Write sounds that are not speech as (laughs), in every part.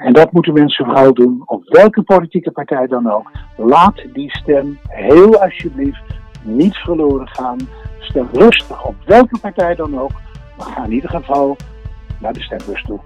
En dat moeten mensen vooral doen, op welke politieke partij dan ook. Laat die stem heel alsjeblieft niet verloren gaan. Stem rustig op welke partij dan ook. Maar ga in ieder geval naar de stembus toe.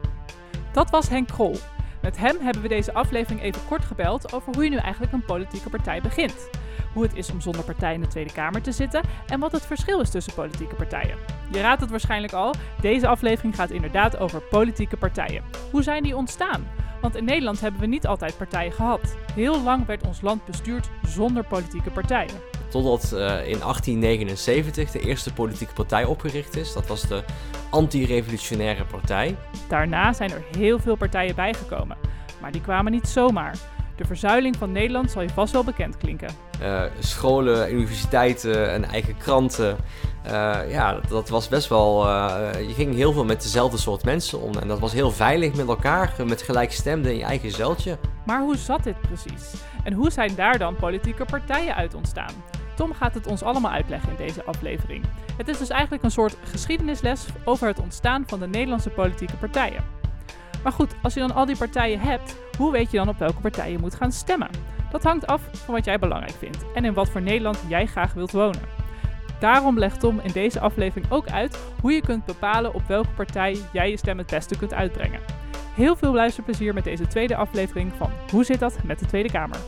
Dat was Henk Krol. Met hem hebben we deze aflevering even kort gebeld over hoe je nu eigenlijk een politieke partij begint. Hoe het is om zonder partij in de Tweede Kamer te zitten en wat het verschil is tussen politieke partijen. Je raadt het waarschijnlijk al, deze aflevering gaat inderdaad over politieke partijen. Hoe zijn die ontstaan? Want in Nederland hebben we niet altijd partijen gehad. Heel lang werd ons land bestuurd zonder politieke partijen. Totdat uh, in 1879 de eerste politieke partij opgericht is. Dat was de Anti-Revolutionaire Partij. Daarna zijn er heel veel partijen bijgekomen. Maar die kwamen niet zomaar. De verzuiling van Nederland zal je vast wel bekend klinken. Uh, scholen, universiteiten en eigen kranten. Uh, ja, dat, was best wel. Uh, je ging heel veel met dezelfde soort mensen om. En dat was heel veilig met elkaar, met gelijkstemden in je eigen zeltje. Maar hoe zat dit precies? En hoe zijn daar dan politieke partijen uit ontstaan? Tom gaat het ons allemaal uitleggen in deze aflevering. Het is dus eigenlijk een soort geschiedenisles over het ontstaan van de Nederlandse politieke partijen. Maar goed, als je dan al die partijen hebt, hoe weet je dan op welke partij je moet gaan stemmen? Dat hangt af van wat jij belangrijk vindt en in wat voor Nederland jij graag wilt wonen. Daarom legt Tom in deze aflevering ook uit hoe je kunt bepalen op welke partij jij je stem het beste kunt uitbrengen. Heel veel luisterplezier met deze tweede aflevering van Hoe zit dat met de Tweede Kamer?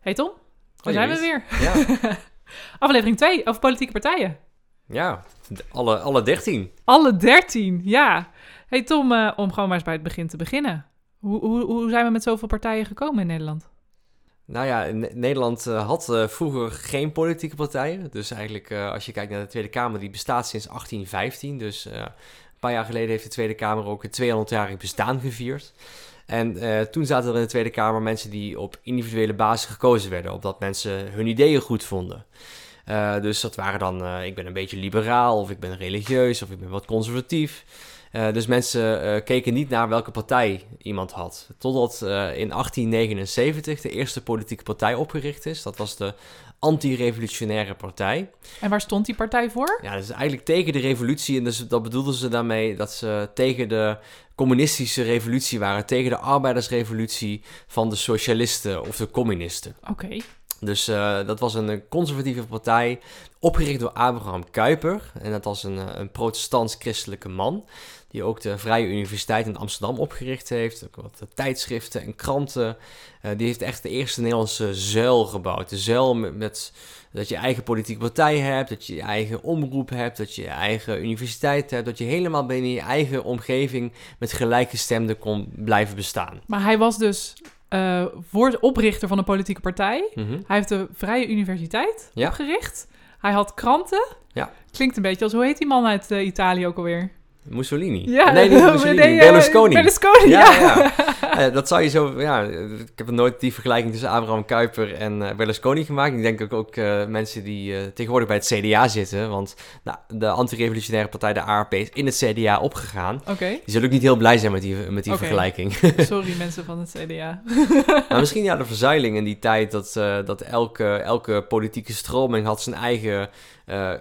Hey Tom, daar zijn we weer. Ja. (laughs) Aflevering 2 over politieke partijen. Ja, alle, alle 13. Alle 13, ja. Hey Tom, uh, om gewoon maar eens bij het begin te beginnen. Hoe, hoe, hoe zijn we met zoveel partijen gekomen in Nederland? Nou ja, Nederland uh, had uh, vroeger geen politieke partijen. Dus eigenlijk, als je kijkt naar de Tweede Kamer, die bestaat sinds 1815. Dus een paar jaar geleden heeft de Tweede Kamer ook een 200-jarig bestaan gevierd. En toen zaten er in de Tweede Kamer mensen die op individuele basis gekozen werden, omdat mensen hun ideeën goed vonden. Uh, dus dat waren dan, uh, ik ben een beetje liberaal, of ik ben religieus, of ik ben wat conservatief. dus mensen keken niet naar welke partij iemand had. Totdat in 1879 de eerste politieke partij opgericht is. Dat was de anti-revolutionaire partij. En waar stond die partij voor? Ja, dat is eigenlijk tegen de revolutie. En dus dat bedoelden ze daarmee dat ze tegen de communistische revolutie waren. Tegen de arbeidersrevolutie van de socialisten of de communisten. Oké. Dus uh, dat was een conservatieve partij, opgericht door Abraham Kuyper. En dat was een, een protestants-christelijke man die ook de Vrije Universiteit in Amsterdam opgericht heeft. Ook wat tijdschriften en kranten. Die heeft echt de eerste Nederlandse zuil gebouwd. De zuil met, dat je eigen politieke partij hebt, dat je je eigen omroep hebt, dat je je eigen universiteit hebt, dat je helemaal binnen je eigen omgeving met gelijkgestemden kon blijven bestaan. Maar hij was dus uh, oprichter van een politieke partij. Mhm. Hij heeft de Vrije Universiteit opgericht. Hij had kranten. Ja. Klinkt een beetje als, hoe heet die man uit uh, Italië ook alweer? Mussolini. Ja, nee, niet (laughs) Mussolini. Nee, Berlusconi. Berlusconi, ja. ja. ja. dat zou je zo... Ja, ik heb nooit die vergelijking tussen Abraham Kuyper en uh, Berlusconi gemaakt. Ik denk ook, ook uh, mensen die uh, tegenwoordig bij het CDA zitten. Want nou, de anti-revolutionaire partij, de ARP, is in het CDA opgegaan. Oké. Die zullen ook niet heel blij zijn met die, met die okay. vergelijking. (laughs) (laughs) Sorry mensen van het CDA. maar misschien ja, de verzuiling in die tijd dat, dat elke, elke politieke stroming had zijn eigen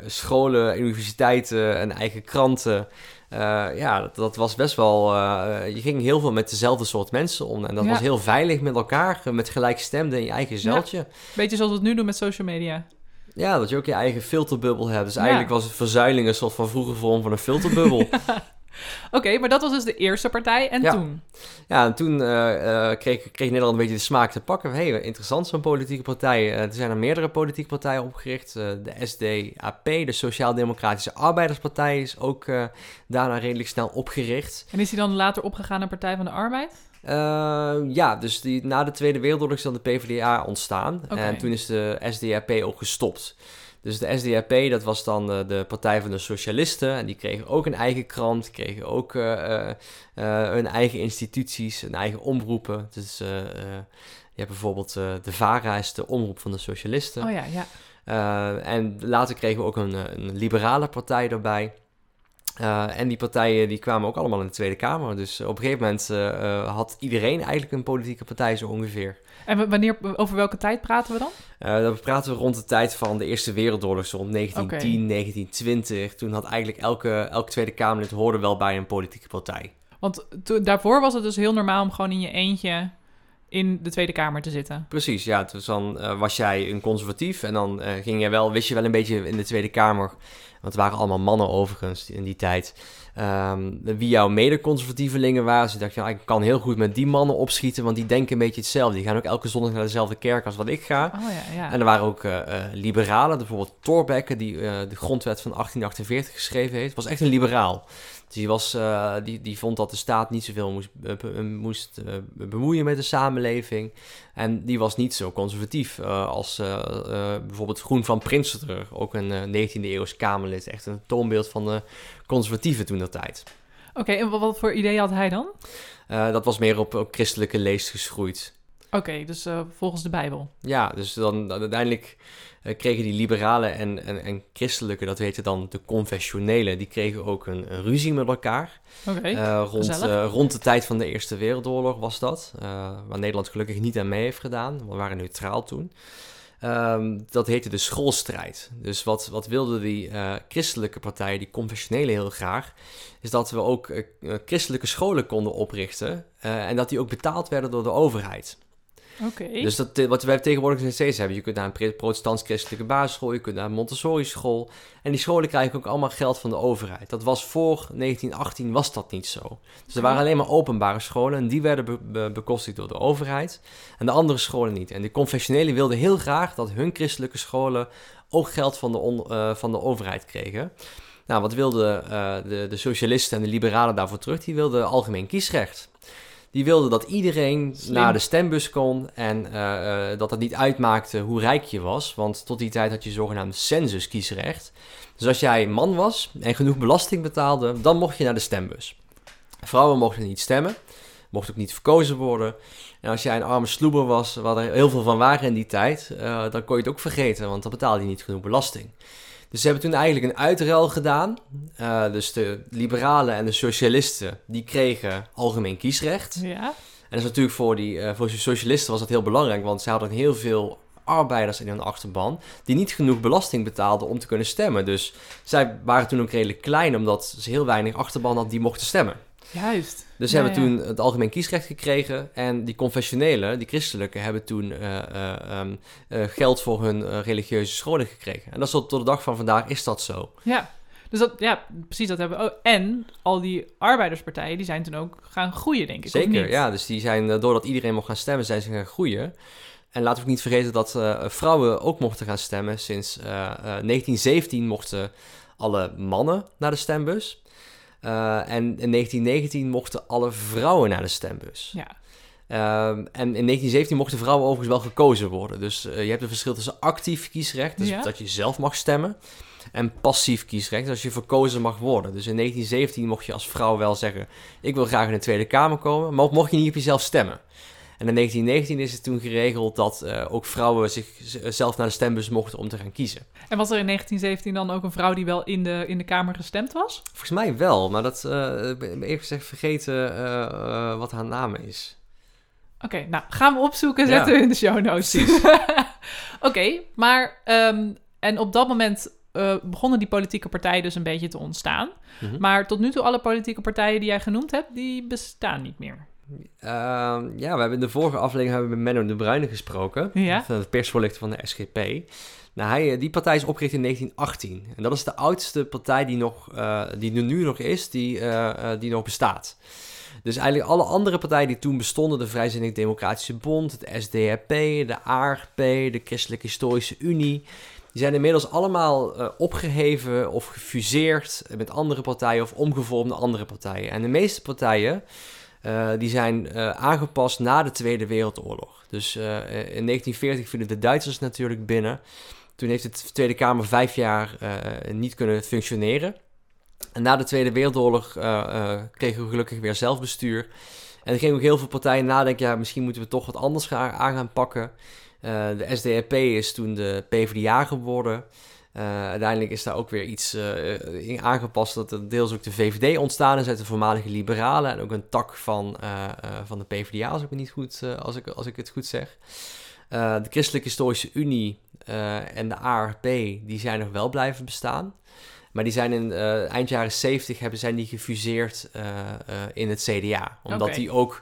scholen, universiteiten en eigen kranten... Uh, ja, dat, dat, was best wel. Uh, je ging heel veel met dezelfde soort mensen om. En dat was heel veilig met elkaar, met gelijkstemden in je eigen zeltje. Ja. Beetje zoals we het nu doen met social media. Ja, dat je ook je eigen filterbubbel hebt. Dus eigenlijk was het verzuiling een soort van vroege vorm van een filterbubbel. (laughs) Oké, maar dat was dus de eerste partij. En toen? Ja, en toen uh, kreeg, kreeg, Nederland een beetje de smaak te pakken. Hé, hey, interessant zo'n politieke partij. Uh, er zijn er meerdere politieke partijen opgericht. de SDAP, de Sociaal-Democratische Arbeiderspartij, is ook daarna redelijk snel opgericht. En is hij dan later opgegaan naar Partij van de Arbeid? ja, dus die, na de Tweede Wereldoorlog is dan de PvdA ontstaan. En toen is de SDAP ook gestopt. Dus de SDAP, dat was dan uh, de Partij van de Socialisten. En die kregen ook een eigen krant, kregen ook uh, uh, hun eigen instituties, hun eigen omroepen. Dus je hebt bijvoorbeeld de VARA is de omroep van de Socialisten. Oh ja, ja. en later kregen we ook een, een liberale partij erbij. Uh, en die partijen die kwamen ook allemaal in de Tweede Kamer. Dus op een gegeven moment uh, had iedereen eigenlijk een politieke partij zo ongeveer. En wanneer, over welke tijd praten we dan? Uh, dan praten we rond de tijd van de Eerste Wereldoorlog, zo rond 1910, okay. 1920. Toen had eigenlijk elke, elke Tweede Kamerlid hoorde wel bij een politieke partij. Want daarvoor was het dus heel normaal om gewoon in je eentje in de Tweede Kamer te zitten. Precies, ja. Dus dan uh, was jij een conservatief en dan uh, ging je wel, wist je wel een beetje in de Tweede Kamer, want het waren allemaal mannen overigens in die tijd, um, wie jouw mede-conservatievelingen waren. Dus dacht je, ik kan heel goed met die mannen opschieten, want die denken een beetje hetzelfde. Die gaan ook elke zondag naar dezelfde kerk als wat ik ga. Oh, ja, ja. En er waren ook uh, liberalen, bijvoorbeeld Thorbecke, die de grondwet van 1848 geschreven heeft. Was echt een liberaal. Dus die, was, uh, die, die vond dat de staat niet zoveel moest, be, moest bemoeien met de samenleving. En die was niet zo conservatief als bijvoorbeeld Groen van Prinsterer, ook een 19e eeuws Kamerlid. Echt een toonbeeld van de conservatieven toen dat tijd. Oké, okay, en wat voor idee had hij dan? dat was meer op, op christelijke leest geschroeid. Oké, okay, dus volgens de Bijbel. Ja, dus dan uiteindelijk uh, kregen die liberalen en, en, en christelijke, dat heette dan de confessionelen, die kregen ook een, een ruzie met elkaar. Okay, uh, rond, rond de tijd van de Eerste Wereldoorlog was dat, waar Nederland gelukkig niet aan mee heeft gedaan. We waren neutraal toen. Um, dat heette de schoolstrijd. Dus wat, wat wilden die christelijke partijen, die confessionelen heel graag, is dat we ook christelijke scholen konden oprichten en dat die ook betaald werden door de overheid. Okay. Dus dat, wat wij tegenwoordig nog steeds hebben. Je kunt naar een protestants-christelijke basisschool, je kunt naar een Montessori-school. En die scholen krijgen ook allemaal geld van de overheid. Dat was voor 1918 was dat niet zo. Dus er waren alleen maar openbare scholen en die werden be be bekostigd door de overheid. En de andere scholen niet. En de confessionelen wilden heel graag dat hun christelijke scholen ook geld van de, uh, van de overheid kregen. Nou, wat wilden uh, de, de socialisten en de liberalen daarvoor terug? Die wilden algemeen kiesrecht. Die wilde dat iedereen Slim. naar de stembus kon en uh, dat het niet uitmaakte hoe rijk je was. Want tot die tijd had je zogenaamd census-kiesrecht. Dus als jij man was en genoeg belasting betaalde, dan mocht je naar de stembus. Vrouwen mochten niet stemmen, mochten ook niet verkozen worden. En als jij een arme sloeber was, waar er heel veel van waren in die tijd, uh, dan kon je het ook vergeten, want dan betaalde je niet genoeg belasting. Dus ze hebben toen eigenlijk een uitruil gedaan. Uh, dus de liberalen en de socialisten, die kregen algemeen kiesrecht. Ja. En dat is natuurlijk voor, die, uh, voor de socialisten was dat heel belangrijk, want ze hadden heel veel arbeiders in hun achterban die niet genoeg belasting betaalden om te kunnen stemmen. Dus zij waren toen ook redelijk klein, omdat ze heel weinig achterban hadden die mochten stemmen. Juist. Dus ze ja, hebben ja. toen het algemeen kiesrecht gekregen. En die confessionele, die christelijke, hebben toen uh, uh, um, uh, geld voor hun religieuze scholen gekregen. En dat is tot, tot de dag van vandaag is dat zo. Ja, dus dat, ja, precies dat hebben we. Oh, en al die arbeiderspartijen, die zijn toen ook gaan groeien, denk ik. Zeker, ja. Dus die zijn, doordat iedereen mocht gaan stemmen, zijn ze gaan groeien. En laten we ook niet vergeten dat vrouwen ook mochten gaan stemmen. Sinds 1917 mochten alle mannen naar de stembus. Uh, en in 1919 mochten alle vrouwen naar de stembus. Ja. Uh, en in 1917 mochten vrouwen overigens wel gekozen worden. Dus uh, je hebt een verschil tussen actief kiesrecht, dus ja. dat je zelf mag stemmen, en passief kiesrecht, dus als je verkozen mag worden. Dus in 1917 mocht je als vrouw wel zeggen: Ik wil graag in de Tweede Kamer komen, maar mocht je niet op jezelf stemmen. En in 1919 is het toen geregeld dat uh, ook vrouwen zichzelf naar de stembus mochten om te gaan kiezen. En was er in 1917 dan ook een vrouw die wel in de, in de Kamer gestemd was? Volgens mij wel, maar dat uh, ik ben eerlijk gezegd vergeten uh, wat haar naam is. Oké, okay, nou gaan we opzoeken, zetten ja. we in de show notes. (laughs) Oké, okay, maar um, en op dat moment begonnen die politieke partijen dus een beetje te ontstaan. Mm -hmm. Maar tot nu toe alle politieke partijen die jij genoemd hebt, die bestaan niet meer. Uh, ja, we hebben in de vorige aflevering hebben we met Menno de Bruyne gesproken. Ja. De persvoorlichter van de SGP. Nou, hij, die partij is opgericht in 1918. En dat is de oudste partij die, nog, uh, die er nu nog is, die, uh, die nog bestaat. Dus eigenlijk alle andere partijen die toen bestonden, de Vrijzinnig Democratische Bond, het SDRP, de ARP, de Christelijke Historische Unie, die zijn inmiddels allemaal uh, opgeheven of gefuseerd met andere partijen of omgevormd naar andere partijen. En de meeste partijen uh, die zijn uh, aangepast na de Tweede Wereldoorlog. Dus uh, in 1940 vielen de Duitsers natuurlijk binnen. Toen heeft de Tweede Kamer vijf jaar niet kunnen functioneren. En na de Tweede Wereldoorlog kregen we gelukkig weer zelfbestuur. En er gingen ook heel veel partijen nadenken, ja, misschien moeten we toch wat anders gaan, aan gaan pakken. de SDAP is toen de PvdA geworden. Uiteindelijk is daar ook weer iets in aangepast dat er deels ook de VVD ontstaan is uit de voormalige liberalen en ook een tak van, van de PvdA, als ik, niet goed, als ik, als ik het goed zeg. de Christelijke Historische Unie en de ARP, die zijn nog wel blijven bestaan. Maar die zijn in uh, eind jaren 70 hebben, zijn die gefuseerd uh, uh, in het CDA. Omdat okay. die ook.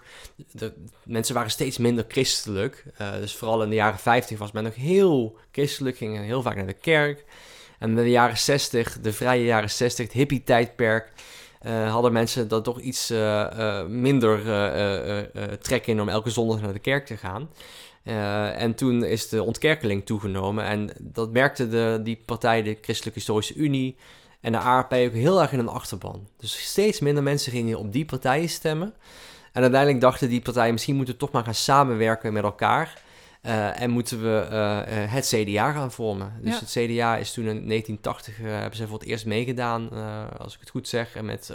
De, mensen waren steeds minder christelijk. dus vooral in de jaren 50 was men nog heel christelijk, gingen heel vaak naar de kerk. En in de jaren 60, de vrije jaren 60, het hippie-tijdperk. hadden mensen dat toch iets minder trek in om elke zondag naar de kerk te gaan. Uh, en toen is de ontkerkeling toegenomen. En dat merkte de, die partij, de Christelijke Historische Unie en de ARP ook heel erg in een achterban. Dus steeds minder mensen gingen op die partijen stemmen. En uiteindelijk dachten die partijen, misschien moeten we toch maar gaan samenwerken met elkaar. Uh, en moeten we uh, het CDA gaan vormen. Dus het CDA is toen in 1980, hebben ze voor het eerst meegedaan, als ik het goed zeg. En met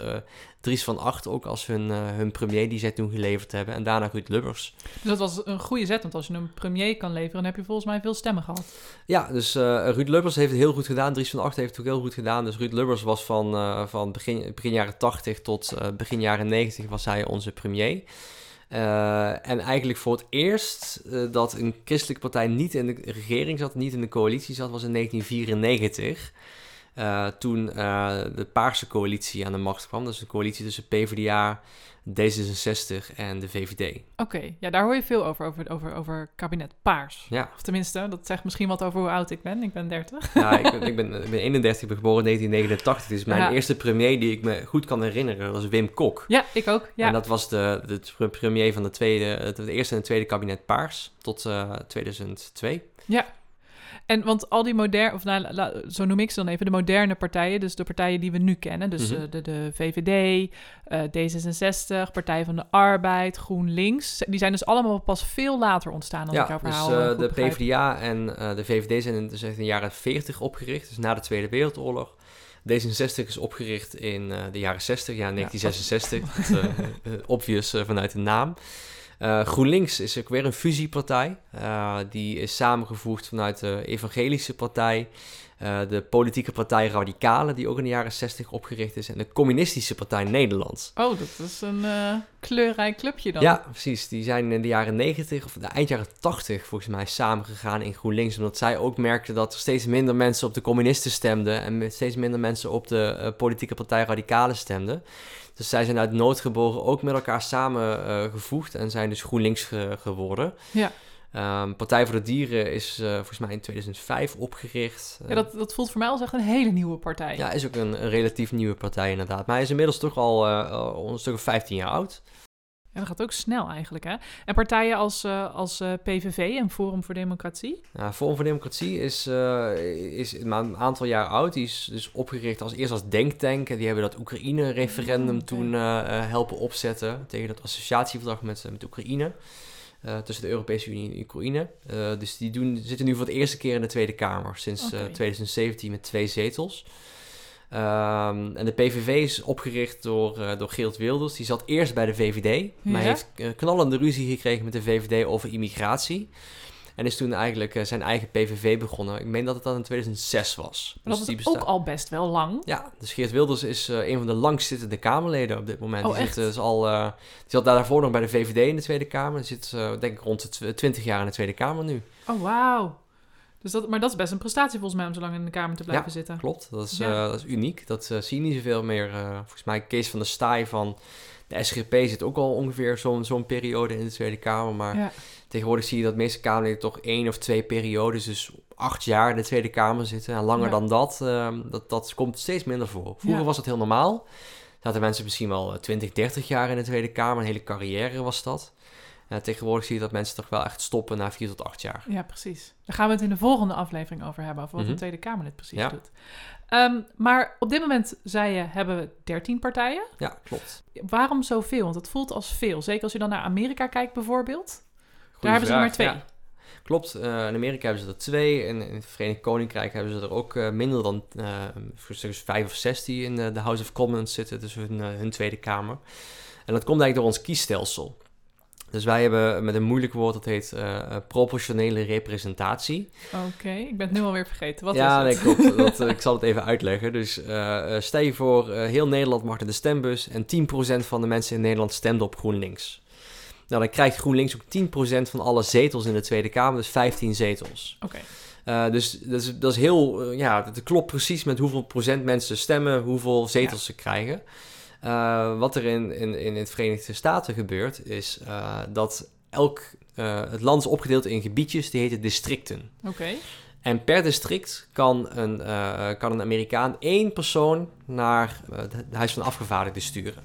Dries van Acht ook als hun, hun premier die zij toen geleverd hebben. En daarna Ruud Lubbers. Dus dat was een goede zet, want als je een premier kan leveren, dan heb je volgens mij veel stemmen gehad. Ja, dus Ruud Lubbers heeft het heel goed gedaan. Dries van Acht heeft het ook heel goed gedaan. Dus Ruud Lubbers was van, van begin, begin jaren 80 tot begin jaren 90 was hij onze premier. Uh, en eigenlijk voor het eerst uh, dat een christelijke partij niet in de regering zat, niet in de coalitie zat, was in 1994. Uh, toen de Paarse coalitie aan de macht kwam. Dat is een coalitie tussen PvdA, D66 en de VVD. Oké, ja, daar hoor je veel over, over, over, over kabinet Paars. Ja. Of tenminste, dat zegt misschien wat over hoe oud ik ben. Ik ben 30. Ja, ik, ben, ik ben, ik ben 31, ik ben geboren in 1989. Dus mijn eerste premier die ik me goed kan herinneren was Wim Kok. Ja, ik ook. Ja. En dat was de, de premier van de, tweede, de eerste en de tweede kabinet Paars tot uh, 2002. Ja, en want al die moderne, of nou, zo noem ik ze dan even, de moderne partijen, dus de partijen die we nu kennen, dus mm -hmm. de, de VVD, uh, D66, Partij van de Arbeid, GroenLinks, die zijn dus allemaal pas veel later ontstaan dan ja, ik jouw dus, verhaal uh, de PvdA en uh, de VVD zijn in, dus in de jaren 40 opgericht, dus na de Tweede Wereldoorlog. D66 is opgericht in de jaren 60, ja 1966, ja, dat, (laughs) obvious vanuit de naam. Uh, GroenLinks is ook weer een fusiepartij. Uh, die is samengevoegd vanuit de Evangelische Partij, uh, de politieke partij Radicalen, die ook in de jaren 60 opgericht is, en de Communistische Partij Nederland. Oh, dat is een kleurrijk clubje dan. Ja, precies. Die zijn in de jaren 90 of de eind jaren 80 volgens mij samengegaan in GroenLinks, omdat zij ook merkten dat er steeds minder mensen op de communisten stemden en steeds minder mensen op de politieke partij Radicalen stemden. Dus zij zijn uit nood geboren ook met elkaar samengevoegd uh, en zijn dus GroenLinks ge geworden. Ja. Um, Partij voor de Dieren is uh, volgens mij in 2005 opgericht. Ja, dat, dat voelt voor mij als echt een hele nieuwe partij. Ja, is ook een, een relatief nieuwe partij inderdaad. Maar hij is inmiddels toch al uh, een stuk of 15 jaar oud. Ja, dat gaat ook snel eigenlijk, hè? En partijen als, uh, als uh, PVV en Forum voor Democratie? Ja, Forum voor Democratie is, uh, is maar een aantal jaar oud. Die is dus opgericht als eerst als denktank. En die hebben dat Oekraïne-referendum toen helpen opzetten... tegen dat associatieverdrag met, met Oekraïne. Tussen de Europese Unie en Oekraïne. dus die doen, zitten nu voor de eerste keer in de Tweede Kamer... sinds okay. 2017 met twee zetels... Um, en de PVV is opgericht door, door Geert Wilders. Die zat eerst bij de VVD, ja? maar heeft knallende ruzie gekregen met de VVD over immigratie. En is toen eigenlijk uh, zijn eigen PVV begonnen. Ik meen dat het dan in 2006 was. Maar dus dat is ook al best wel lang. Ja, dus Geert Wilders is een van de langstzittende Kamerleden op dit moment. Oh, die, echt? zit, dus al, die zat daarvoor nog bij de VVD in de Tweede Kamer. Die zit denk ik rond de 20 jaar in de Tweede Kamer nu. Oh, wauw. Dus dat, maar dat is best een prestatie volgens mij om zo lang in de Kamer te blijven ja, zitten. klopt. Dat is, ja. uh, dat is uniek. Dat uh, zie je niet zoveel meer. Uh, volgens mij Kees van der Staaij van de SGP zit ook al ongeveer zo'n zo'n periode in de Tweede Kamer. Maar ja. tegenwoordig zie je dat de meeste Kamerleden toch één of twee periodes, dus acht jaar in de Tweede Kamer zitten. En langer dan dat, ehm, dat, dat komt steeds minder voor. Vroeger was dat heel normaal. Zaten mensen misschien wel 20, 30 jaar in de Tweede Kamer. Een hele carrière was dat. Ja, tegenwoordig zie je dat mensen toch wel echt stoppen na vier tot acht jaar. Ja, precies. Daar gaan we het in de volgende aflevering over hebben, over wat Mhm. een Tweede Kamerlid precies ja. doet. Um, maar op dit moment, zei je, hebben we 13 partijen. Ja, klopt. Waarom zoveel? Want het voelt als veel. Zeker als je dan naar Amerika kijkt bijvoorbeeld. Goeie Daar hebben ze er maar twee. Ja. Klopt, uh, in Amerika hebben ze er twee. En in het Verenigd Koninkrijk hebben ze er ook uh, minder dan uh, vijf of zes die in de House of Commons zitten. Dus hun, hun Tweede Kamer. En dat komt eigenlijk door ons kiesstelsel. Dus wij hebben met een moeilijk woord, dat heet uh, proportionele representatie. Oké, ik ben het nu alweer vergeten. Wat ja, is het? nee, klopt. (laughs) dat, ik zal het even uitleggen. Dus uh, stel je voor, heel Nederland mag naar de stembus en 10% van de mensen in Nederland stemt op GroenLinks. Nou, dan krijgt GroenLinks ook 10% van alle zetels in de Tweede Kamer, dus 15 zetels. Oké. Uh, dus dat is, dat is heel, uh, ja, het klopt precies met hoeveel procent mensen stemmen, hoeveel zetels ja. ze krijgen. Uh, wat er in, in, in het Verenigde Staten gebeurt, is dat elk, het land is opgedeeld in gebiedjes, die heten districten. Oké. En per district kan een, kan een Amerikaan één persoon naar het Huis van Afgevaardigden sturen.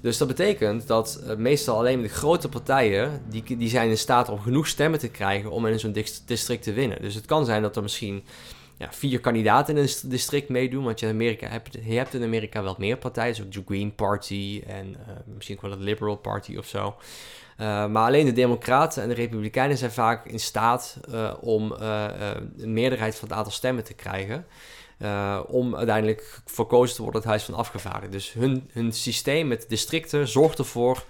Dus dat betekent dat meestal alleen de grote partijen, die, die zijn in staat om genoeg stemmen te krijgen om in zo'n district te winnen. Dus het kan zijn dat er misschien ja, vier kandidaten in een district meedoen, want je, in Amerika hebt, je hebt in Amerika wel meer partijen, zoals de Green Party en uh, misschien ook wel de Liberal Party of zo. Uh, maar alleen de Democraten en de Republikeinen zijn vaak in staat om een meerderheid van het aantal stemmen te krijgen. Om uiteindelijk verkozen te worden het Huis van Afgevaardigden. Dus hun, hun systeem met districten zorgt ervoor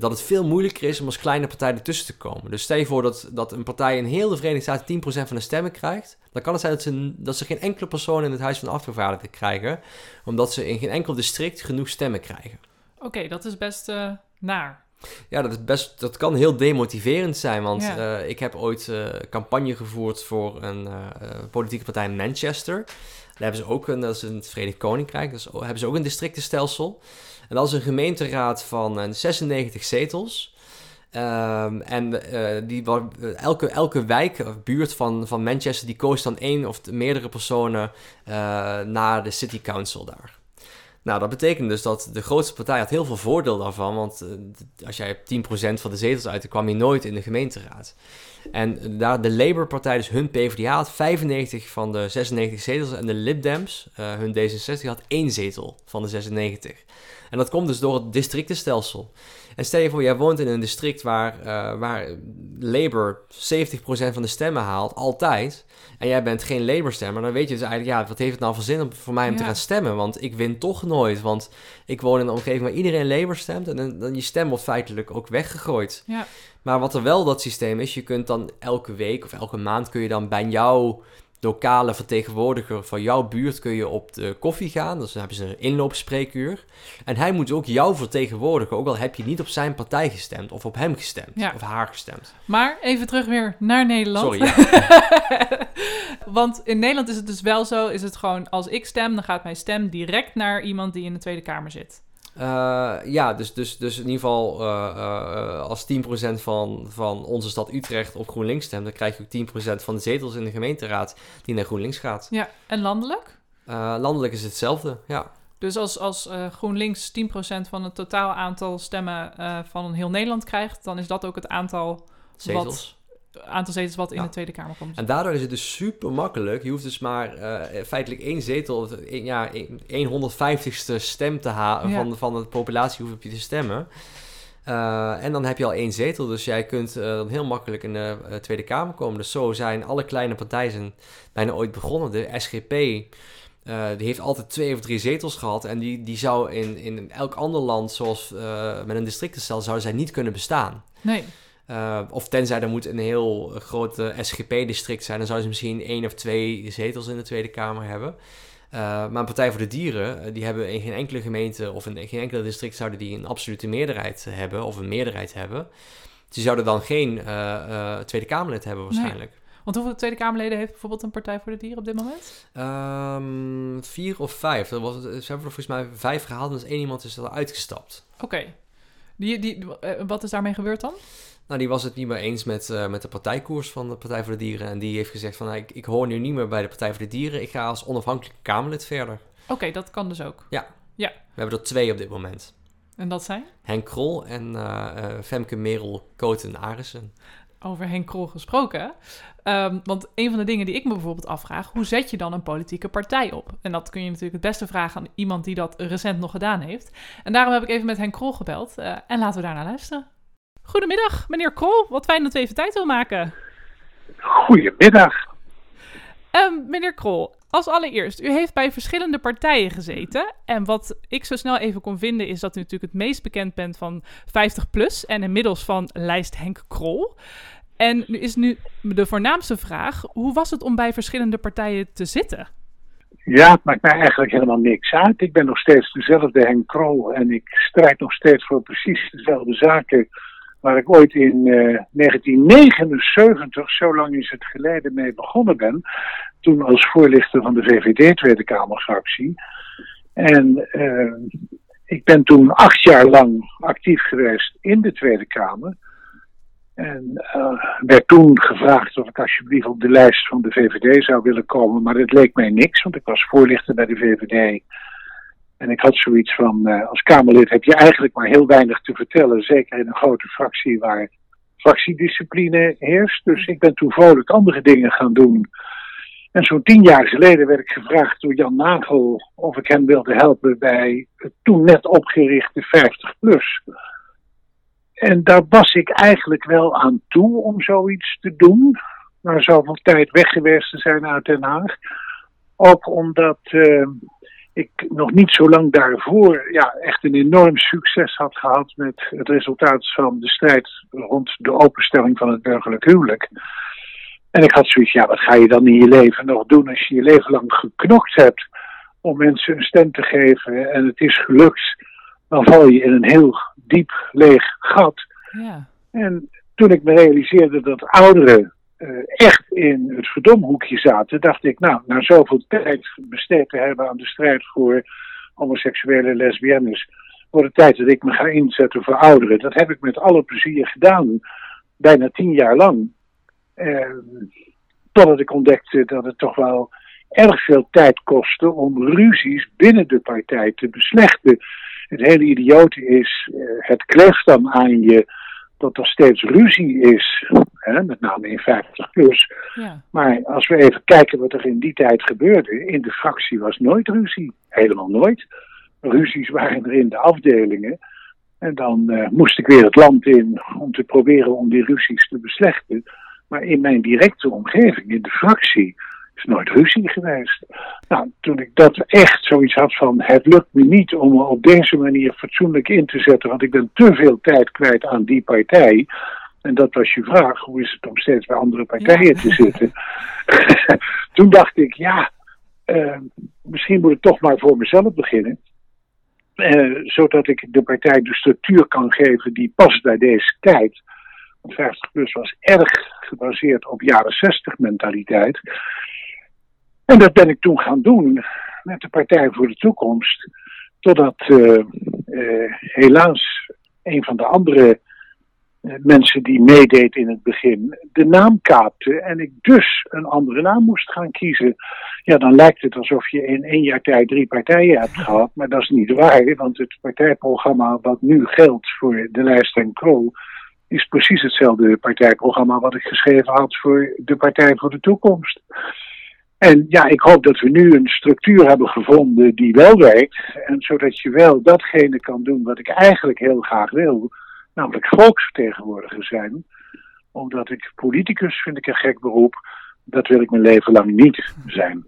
dat het veel moeilijker is om als kleine partij ertussen te komen. Dus stel je voor dat, dat een partij in heel de Verenigde Staten 10% van de stemmen krijgt. Dan kan het zijn dat ze, dat ze geen enkele persoon in het Huis van Afgevaardigden krijgen. Omdat ze in geen enkel district genoeg stemmen krijgen. Oké, okay, dat is best uh, naar. Ja, dat, is best, dat kan heel demotiverend zijn. Want ja. uh, ik heb ooit uh, campagne gevoerd voor een politieke partij in Manchester. Daar hebben ze ook een, dat is in het Verenigd Koninkrijk, dus hebben ze ook een districtenstelsel. En dat is een gemeenteraad van 96 zetels. Um, en uh, die, elke, elke wijk of buurt van, van Manchester die koos dan één of meerdere personen naar de city council daar. Nou, dat betekent dus dat de grootste partij had heel veel voordeel daarvan. Want als jij 10% van de zetels uit, kwam je nooit in de gemeenteraad. En daar de Labour-partij, dus hun PvdA, had 95 van de 96 zetels. En de Lib Dems, hun D66, had één zetel van de 96. En dat komt dus door het districtenstelsel. En stel je voor, jij woont in een district waar, uh, waar Labour 70% van de stemmen haalt, altijd. En jij bent geen Labour-stemmer. Dan weet je dus eigenlijk, ja, wat heeft het nou voor zin om, voor mij om ja. te gaan stemmen? Want ik win toch nooit. Want ik woon in een omgeving waar iedereen Labour stemt. En dan, dan je stem wordt feitelijk ook weggegooid. Ja. Maar wat er wel dat systeem is, je kunt dan elke week of elke maand kun je dan bij jouw lokale vertegenwoordiger van jouw buurt kun je op de koffie gaan. Dus dan hebben ze een inloopspreekuur. En hij moet ook jou vertegenwoordigen, ook al heb je niet op zijn partij gestemd of op hem gestemd Ja. of haar gestemd. Maar even terug weer naar Nederland. Sorry, ja. (laughs) Want in Nederland is het dus wel zo, is het gewoon als ik stem, dan gaat mijn stem direct naar iemand die in de Tweede Kamer zit. Uh, ja, dus, dus, dus in ieder geval uh, uh, als 10% van, van onze stad Utrecht op GroenLinks stemt, dan krijg je ook 10% van de zetels in de gemeenteraad die naar GroenLinks gaat. Ja, en landelijk? landelijk is hetzelfde, ja. Dus als, als GroenLinks 10% van het totaal aantal stemmen van heel Nederland krijgt, dan is dat ook het aantal zetels. Wat, aantal zetels wat in ja. de Tweede Kamer komt. En daardoor is het dus super makkelijk. Je hoeft dus maar uh, feitelijk één zetel, een, ja, een 150ste stem te halen ja. van, van de populatie hoef je te stemmen. Uh, en dan heb je al één zetel, dus jij kunt uh, dan heel makkelijk in de Tweede Kamer komen. Dus zo zijn alle kleine partijen bijna ooit begonnen. De SGP, die heeft altijd twee of drie zetels gehad. En die, die zou in, in elk ander land, zoals met een districtenstelsel, zou zij niet kunnen bestaan. Nee. Uh, of tenzij er moet een heel groot SGP-district zijn, dan zouden ze misschien één of twee zetels in de Tweede Kamer hebben. Uh, maar een Partij voor de Dieren, die hebben in geen enkele gemeente of in geen enkele district zouden die een absolute meerderheid hebben of een meerderheid hebben. Die zouden dan geen uh, Tweede Kamerlid hebben waarschijnlijk. Nee. Want hoeveel Tweede Kamerleden heeft bijvoorbeeld een Partij voor de Dieren op dit moment? Um, vier of vijf. Er was, ze hebben er volgens mij vijf gehaald en dus één iemand is er uitgestapt. Oké. Okay. Die, die, wat is daarmee gebeurd dan? Nou, die was het niet meer eens met, uh, met de partijkoers van de Partij voor de Dieren. En die heeft gezegd van, nou, ik, ik hoor nu niet meer bij de Partij voor de Dieren. Ik ga als onafhankelijke Kamerlid verder. Oké, okay, dat kan dus ook. Ja. ja. We hebben er twee op dit moment. En dat zijn? Henk Krol en uh, uh, Femke Merel Koten Arissen. Over Henk Krol gesproken. Um, want een van de dingen die ik me bijvoorbeeld afvraag... hoe zet je dan een politieke partij op? En dat kun je natuurlijk het beste vragen aan iemand die dat recent nog gedaan heeft. En daarom heb ik even met Henk Krol gebeld. en laten we daarna luisteren. Goedemiddag, meneer Krol. Wat fijn dat u even tijd wil maken. Goedemiddag. Um, meneer Krol, als allereerst, u heeft bij verschillende partijen gezeten. En wat ik zo snel even kon vinden, is dat u natuurlijk het meest bekend bent van 50PLUS en inmiddels van lijst Henk Krol. En nu is nu de voornaamste vraag: hoe was het om bij verschillende partijen te zitten? Ja, het maakt mij eigenlijk helemaal niks uit. Ik ben nog steeds dezelfde Henk Krol en ik strijd nog steeds voor precies dezelfde zaken waar ik ooit in 1979, eh, zo lang is het geleden, mee begonnen ben. Toen als voorlichter van de VVD Tweede Kamerfractie. En uh, ik ben toen acht jaar lang actief geweest in de Tweede Kamer. En uh, werd toen gevraagd of ik alsjeblieft op de lijst van de VVD zou willen komen. Maar het leek mij niks, want ik was voorlichter bij de VVD. En ik had zoiets van, uh, als Kamerlid heb je eigenlijk maar heel weinig te vertellen. Zeker in een grote fractie waar fractiediscipline heerst. Dus ik ben toen vrolijk andere dingen gaan doen. En zo'n tien jaar geleden werd ik gevraagd door Jan Nagel of ik hem wilde helpen bij het toen net opgerichte 50 plus. En daar was ik eigenlijk wel aan toe om zoiets te doen. Na zoveel tijd weg geweest te zijn uit Den Haag. Ook omdat uh, ik nog niet zo lang daarvoor ja, echt een enorm succes had gehad met het resultaat van de strijd rond de openstelling van het burgerlijk huwelijk. En ik had zoiets, ja, wat ga je dan in je leven nog doen als je je leven lang geknokt hebt om mensen een stem te geven en het is gelukt, dan val je in een heel diep leeg gat. Ja. En toen ik me realiseerde dat ouderen echt in het verdomhoekje zaten, dacht ik, nou, na zoveel tijd besteed te hebben aan de strijd voor homoseksuele lesbiennes, wordt het tijd dat ik me ga inzetten voor ouderen. Dat heb ik met alle plezier gedaan, bijna tien jaar lang. Uh, totdat ik ontdekte dat het toch wel erg veel tijd kostte om ruzies binnen de partij te beslechten. Het hele idiote is, uh, het kleeft dan aan je dat er steeds ruzie is, hè, met name in 50 plus. Ja. Maar als we even kijken wat er in die tijd gebeurde, in de fractie was nooit ruzie, helemaal nooit. Ruzies waren er in de afdelingen. En dan uh, moest ik weer het land in om te proberen om die ruzies te beslechten. Maar in mijn directe omgeving, in de fractie, is nooit ruzie geweest. Nou, toen ik dat echt zoiets had van, het lukt me niet om me op deze manier fatsoenlijk in te zetten, want ik ben te veel tijd kwijt aan die partij. En dat was je vraag, hoe is het om steeds bij andere partijen te zitten? (laughs) toen dacht ik, ja, uh, misschien moet ik toch maar voor mezelf beginnen. Uh, zodat ik de partij de structuur kan geven die past bij deze tijd. 50 plus was erg gebaseerd op jaren 60 mentaliteit. En dat ben ik toen gaan doen met de Partij voor de Toekomst. Totdat uh, uh, helaas een van de andere uh, mensen die meedeed in het begin de naam kaapte en ik dus een andere naam moest gaan kiezen. Ja, dan lijkt het alsof je in één jaar tijd drie partijen hebt gehad, maar dat is niet waar, want het partijprogramma wat nu geldt voor de lijst en is precies hetzelfde partijprogramma wat ik geschreven had voor de Partij voor de Toekomst. En ja, ik hoop dat we nu een structuur hebben gevonden die wel werkt. En zodat je wel datgene kan doen wat ik eigenlijk heel graag wil. Namelijk volksvertegenwoordiger zijn. Omdat ik politicus vind ik een gek beroep. Dat wil ik mijn leven lang niet zijn.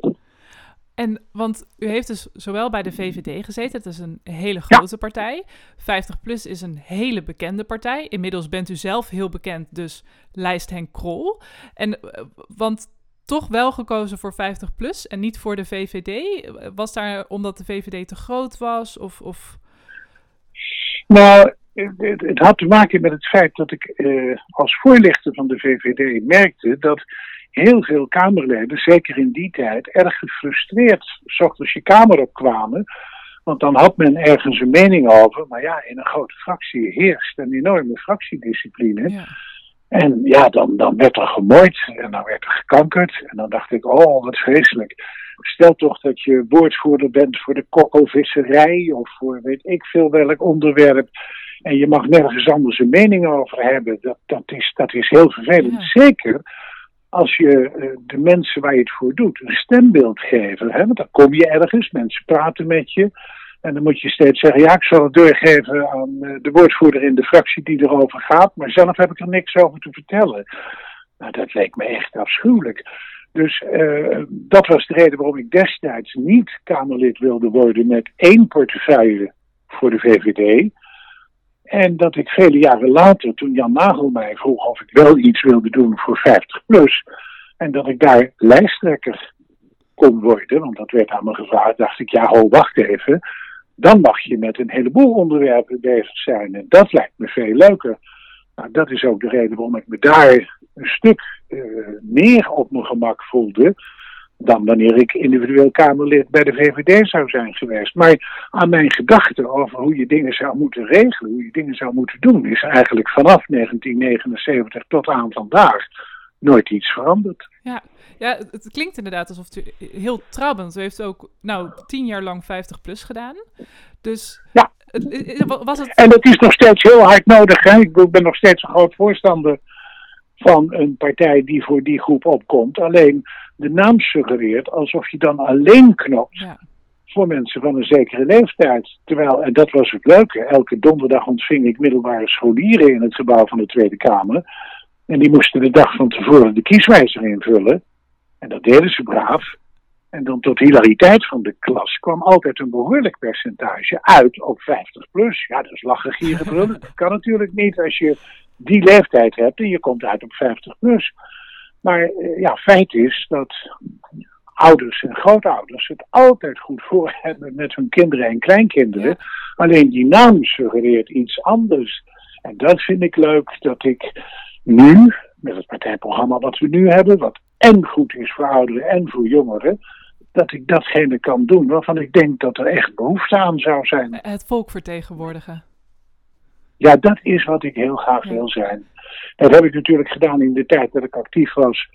En want u heeft dus zowel bij de VVD gezeten, het is een hele grote partij. 50PLUS is een hele bekende partij. Inmiddels bent u zelf heel bekend, dus lijst Henk Krol. En eh, want toch wel gekozen voor 50 plus en niet voor de VVD? Was daar omdat de VVD te groot was? Of, of... Nou, het, het, had te maken met het feit dat ik eh, als voorlichter van de VVD merkte dat heel veel Kamerleden, zeker in die tijd, erg gefrustreerd ochtends je Kamer opkwamen. Want dan had men ergens een mening over. Maar ja, in een grote fractie heerst een enorme fractiediscipline. Ja. En ja, dan, dan werd er gemoord en dan werd er gekankerd. En dan dacht ik, oh, wat vreselijk. Stel toch dat je woordvoerder bent voor de kokkelvisserij of voor weet ik veel welk onderwerp. En je mag nergens anders een mening over hebben. Dat, dat, is, dat is heel vervelend. Zeker als je uh, de mensen waar je het voor doet een stembeeld geven. Hè? Want dan kom je ergens, mensen praten met je. En dan moet je steeds zeggen, ja, ik zal het doorgeven aan eh, de woordvoerder in de fractie die erover gaat, maar zelf heb ik er niks over te vertellen. Nou, dat leek me echt afschuwelijk. Dus uh, dat was de reden waarom ik destijds niet Kamerlid wilde worden met één portefeuille voor de VVD. En dat ik vele jaren later, toen Jan Nagel mij vroeg of ik wel iets wilde doen voor 50 plus, en dat ik daar lijsttrekker kon worden, want dat werd aan me gevraagd, dacht ik, ja, ho, wacht even. Dan mag je met een heleboel onderwerpen bezig zijn. En dat lijkt me veel leuker. Nou, dat is ook de reden waarom ik me daar een stuk uh, meer op mijn gemak voelde dan wanneer ik individueel Kamerlid bij de VVD zou zijn geweest. Maar aan mijn gedachten over hoe je dingen zou moeten regelen, hoe je dingen zou moeten doen, is eigenlijk vanaf 1979 tot aan vandaag nooit iets veranderd. Ja, ja het klinkt inderdaad alsof u heel trouw bent. U heeft ook nou, tien jaar lang 50 plus gedaan. Dus ja. was het... En dat is nog steeds heel hard nodig. Hè? Ik ben nog steeds een groot voorstander van een partij die voor die groep opkomt. Alleen de naam suggereert alsof je dan alleen knopt ja. voor mensen van een zekere leeftijd. Terwijl, en dat was het leuke, elke donderdag ontving ik middelbare scholieren in het gebouw van de Tweede Kamer. En die moesten de dag van tevoren de kieswijzer invullen. En dat deden ze braaf. En dan tot hilariteit van de klas kwam altijd een behoorlijk percentage uit op 50 plus. Ja, dat is lachen, gieren, brullen. Dat kan natuurlijk niet als je die leeftijd hebt en je komt uit op 50 plus. Maar eh, ja, feit is dat ouders en grootouders het altijd goed voor hebben met hun kinderen en kleinkinderen. Alleen die naam suggereert iets anders. En dat vind ik leuk dat ik nu, met het partijprogramma wat we nu hebben, wat en goed is voor ouderen en voor jongeren, dat ik datgene kan doen waarvan ik denk dat er echt behoefte aan zou zijn. Het volk vertegenwoordigen. Ja, dat is wat ik heel graag wil zijn. Dat heb ik natuurlijk gedaan in de tijd dat ik actief was